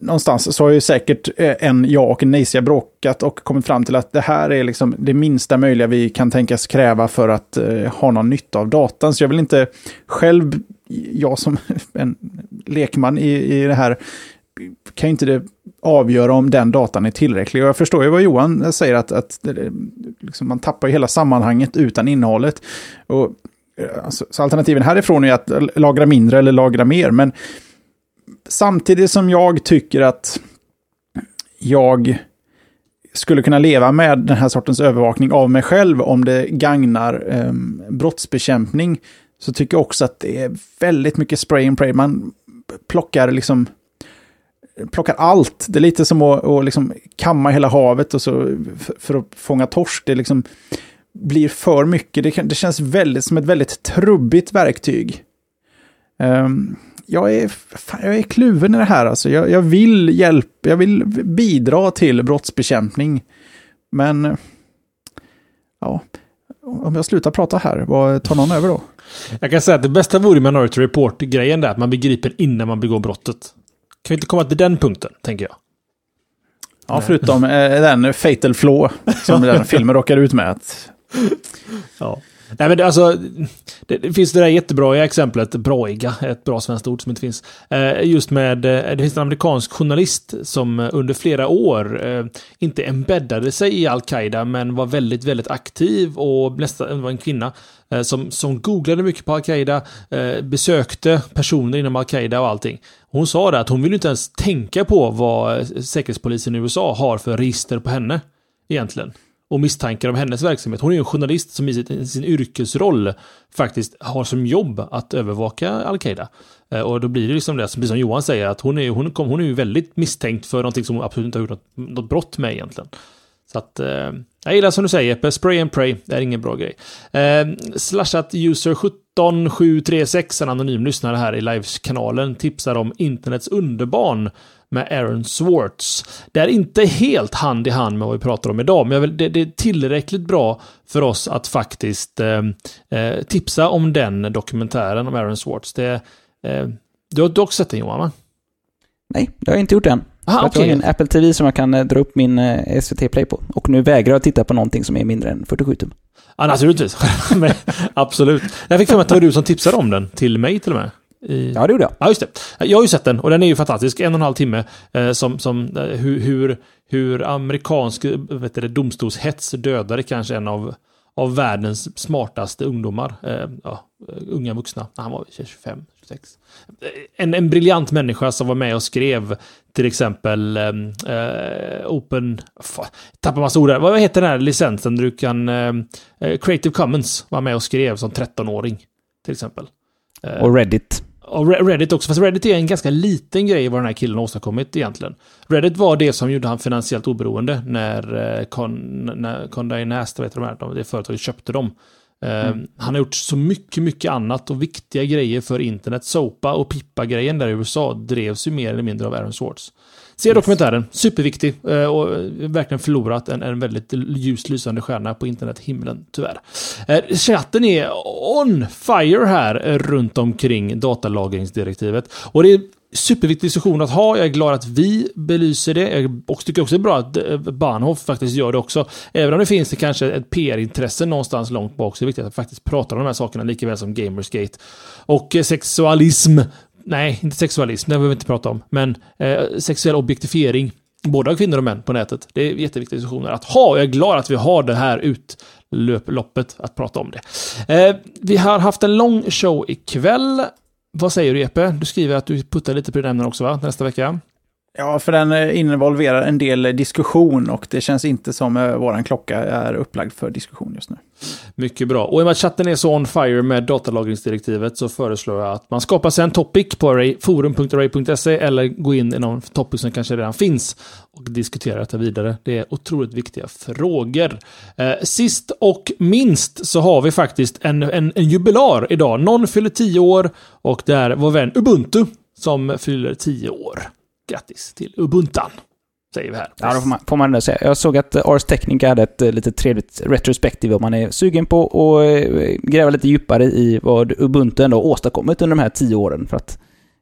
någonstans så har ju säkert eh, en jag och en nej bråkat och kommit fram till att det här är liksom det minsta möjliga vi kan tänkas kräva för att eh, ha någon nytta av datan. Så jag vill inte själv, jag som en lekman i, i det här, kan ju inte det avgöra om den datan är tillräcklig. Och jag förstår ju vad Johan säger, att, att liksom man tappar hela sammanhanget utan innehållet. Och, eh, alltså, så alternativen härifrån är att lagra mindre eller lagra mer, men samtidigt som jag tycker att jag skulle kunna leva med den här sortens övervakning av mig själv om det gagnar eh, brottsbekämpning, så tycker jag också att det är väldigt mycket spray and pray. Man plockar liksom plockar allt. Det är lite som att, att liksom kamma hela havet och så för, att fånga torsk. Det liksom blir för mycket. Det, det känns väldigt som ett väldigt trubbigt verktyg. Um, jag är, fan, jag är kluven i det här. Alltså. Jag, jag vill hjälpa, jag vill bidra till brottsbekämpning. Men, ja, om jag slutar prata här, vad tar någon över då? Jag kan säga att det bästa vore Minority Report-grejen där, att man begriper innan man begår brottet. Kan vi inte komma till den punkten, tänker jag? Ja, förutom eh, den Fatal Flaw som den filmen råkar ut med. Att... Ja. Nej men det, alltså, det, det, finns det där jättebra exemplet, broiga, ett bra svenskt ord som inte finns. Eh, just med, eh, det finns en amerikansk journalist som eh, under flera år eh, inte embeddade sig i Al-Qaida men var väldigt, väldigt aktiv och nästan var en kvinna eh, som, som googlade mycket på Al-Qaida, eh, besökte personer inom Al-Qaida och allting. Hon sa det att hon vill inte ens tänka på vad eh, säkerhetspolisen i USA har för register på henne egentligen och misstankar om hennes verksamhet. Hon är ju en journalist som i sin, sin yrkesroll faktiskt har som jobb att övervaka Al-Qaida. Eh, och då blir det liksom det, som Johan säger, att hon är, hon, kom, hon är ju väldigt misstänkt för någonting som hon absolut inte har gjort något, något brott med egentligen. Så att, eh, jag gillar som du säger Jeppe, spray and pray, det är ingen bra grej. Eh, slashat user 17736, en anonym lyssnare här i livekanalen, tipsar om internets underbarn med Aaron Swartz. Det är inte helt hand i hand med vad vi pratar om idag, men vill, det, det, är tillräckligt bra för oss att faktiskt eh, eh, tipsa om den dokumentären om Aaron Swartz. Det, eh, du har också sett den Johan, va? Nej, det har jag inte gjort än. Aha, okay. Jag har en Apple TV som jag kan eh, dra upp min eh, SVT Play på. Och nu vägrar jag titta på någonting som är mindre än 47 tum. Ja, naturligtvis. absolut. Jag fick för mig att det var du som tipsade om den, till mig till och med. I... Ja, det gjorde jag. Ja, just det. Jag har ju sett den och den är ju fantastisk. En och en halv timme eh, som, som eh, hur, hur, amerikansk vet du, domstolshets dödade kanske en av, av världens smartaste ungdomar. Eh, ja, unga vuxna. Han var 25, 26. En, en briljant människa som var med och skrev till exempel eh, Open... Fan, tappar massa ord där. Vad heter den här licensen du kan... Eh, Creative Commons var med och skrev som 13-åring. Till exempel. Och Reddit. Och Reddit också, fast Reddit är en ganska liten grej vad den här killen har åstadkommit egentligen. Reddit var det som gjorde han finansiellt oberoende när, eh, Condé Nast, vet du, de det företaget köpte dem. Eh, mm. Han har gjort så mycket, mycket annat och viktiga grejer för internet. Sopa och Pippa-grejen där i USA drevs ju mer eller mindre av Aaron Swartz. Se yes. dokumentären, superviktig eh, och verkligen förlorat en, en väldigt ljust lysande stjärna på internethimlen, tyvärr. Eh, chatten är on fire här runt omkring datalagringsdirektivet. Och det är superviktig diskussion att ha. Jag är glad att vi belyser det. Och tycker också det är bra att eh, Bahnhof faktiskt gör det också. Även om det finns det kanske ett PR-intresse någonstans långt bak så är det viktigt att faktiskt prata om de här sakerna lika väl som Gamersgate. Och sexualism nej, inte sexualism, det behöver vi inte prata om, men eh, sexuell objektifiering, både av kvinnor och män på nätet. Det är jätteviktiga diskussioner att ha. Jag är glad att vi har det här utlöploppet att prata om det. Eh, vi har haft en lång show ikväll. Vad säger du Epe? Du skriver att du puttar lite på dina ämnen också va? Nästa vecka? Ja, för den eh, involverar en del eh, diskussion och det känns inte som vår våran klocka är upplagd för diskussion just nu. Mycket bra. Och i och med att chatten är så on fire med datalagringsdirektivet så föreslår jag att man skapar sig en topic på forum.array.se eller gå in i någon topic som kanske redan finns och diskutera detta vidare. Det är otroligt viktiga frågor. Eh, sist och minst så har vi faktiskt en, en, en jubilar idag. Någon fyller tio år och det är vår vän Ubuntu som fyller tio år grattis till Ubuntan. Säger vi här. Ja, då får man, får man säga. Jag såg att Ars Technica hade ett eh, lite trevligt retrospektiv om man är sugen på att eh, gräva lite djupare i vad Ubuntu ändå åstadkommit under de här tio åren. För att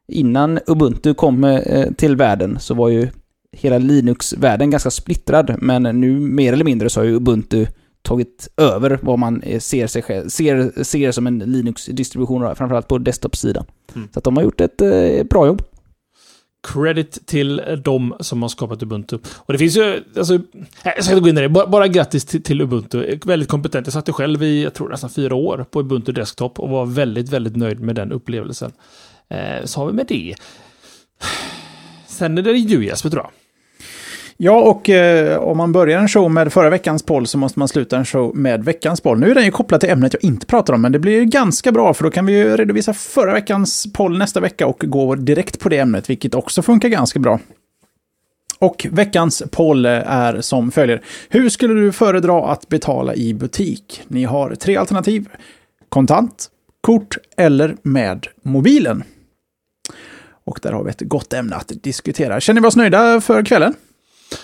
innan Ubuntu kom eh, till världen så var ju hela Linux-världen ganska splittrad. Men nu mer eller mindre så har ju Ubuntu tagit över vad man ser, sig själv, ser, ser som en Linux-distribution, framförallt på desktop-sidan. Mm. Så att de har gjort ett bra jobb. Credit till dem som har skapat Ubuntu. Och det finns ju, alltså, äh, jag ska inte gå in i det, bara, bara grattis till, till, Ubuntu. Väldigt kompetent. Jag satt själv i, jag tror nästan fyra år på Ubuntu Desktop och var väldigt, väldigt nöjd med den upplevelsen. Eh, så har vi med det. Sen är det du Jesper tror jag. Ja, och eh, om man börjar en show med förra veckans poll så måste man sluta en show med veckans poll. Nu är den ju kopplad till ämnet jag inte pratar om, men det blir ganska bra för då kan vi ju redovisa förra veckans poll nästa vecka och gå direkt på det ämnet, vilket också funkar ganska bra. Och veckans poll är som följer. Hur skulle du föredra att betala i butik? Ni har tre alternativ. Kontant, kort eller med mobilen. Och där har vi ett gott ämne att diskutera. Känner vi oss nöjda för kvällen?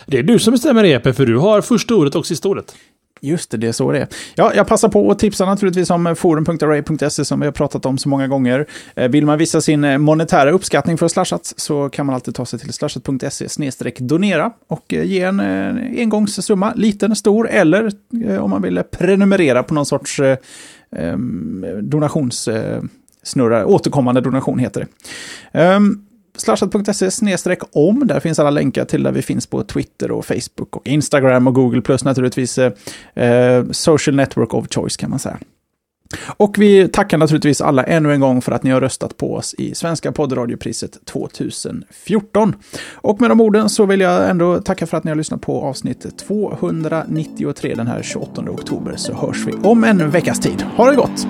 Det är du som bestämmer EP, för du har första ordet och sista ordet. Just det, det är så det är. Ja, jag passar på att tipsa naturligtvis om forum.array.se som vi har pratat om så många gånger. Eh, vill man visa sin eh, monetära uppskattning för Slashat så kan man alltid ta sig till slashat.se donera och eh, ge en engångssumma, liten, stor, eller om man vill prenumerera på någon sorts ehm, donationssnurra, återkommande donation heter det. Um, slashat.se om. Där finns alla länkar till där vi finns på Twitter och Facebook och Instagram och Google plus naturligtvis eh, eh, social network of choice kan man säga. Och vi tackar naturligtvis alla ännu en gång för att ni har röstat på oss i Svenska poddradiopriset 2014. Och med de orden så vill jag ändå tacka för att ni har lyssnat på avsnitt 293 den här 28 oktober så hörs vi om en veckas tid. Ha det gott!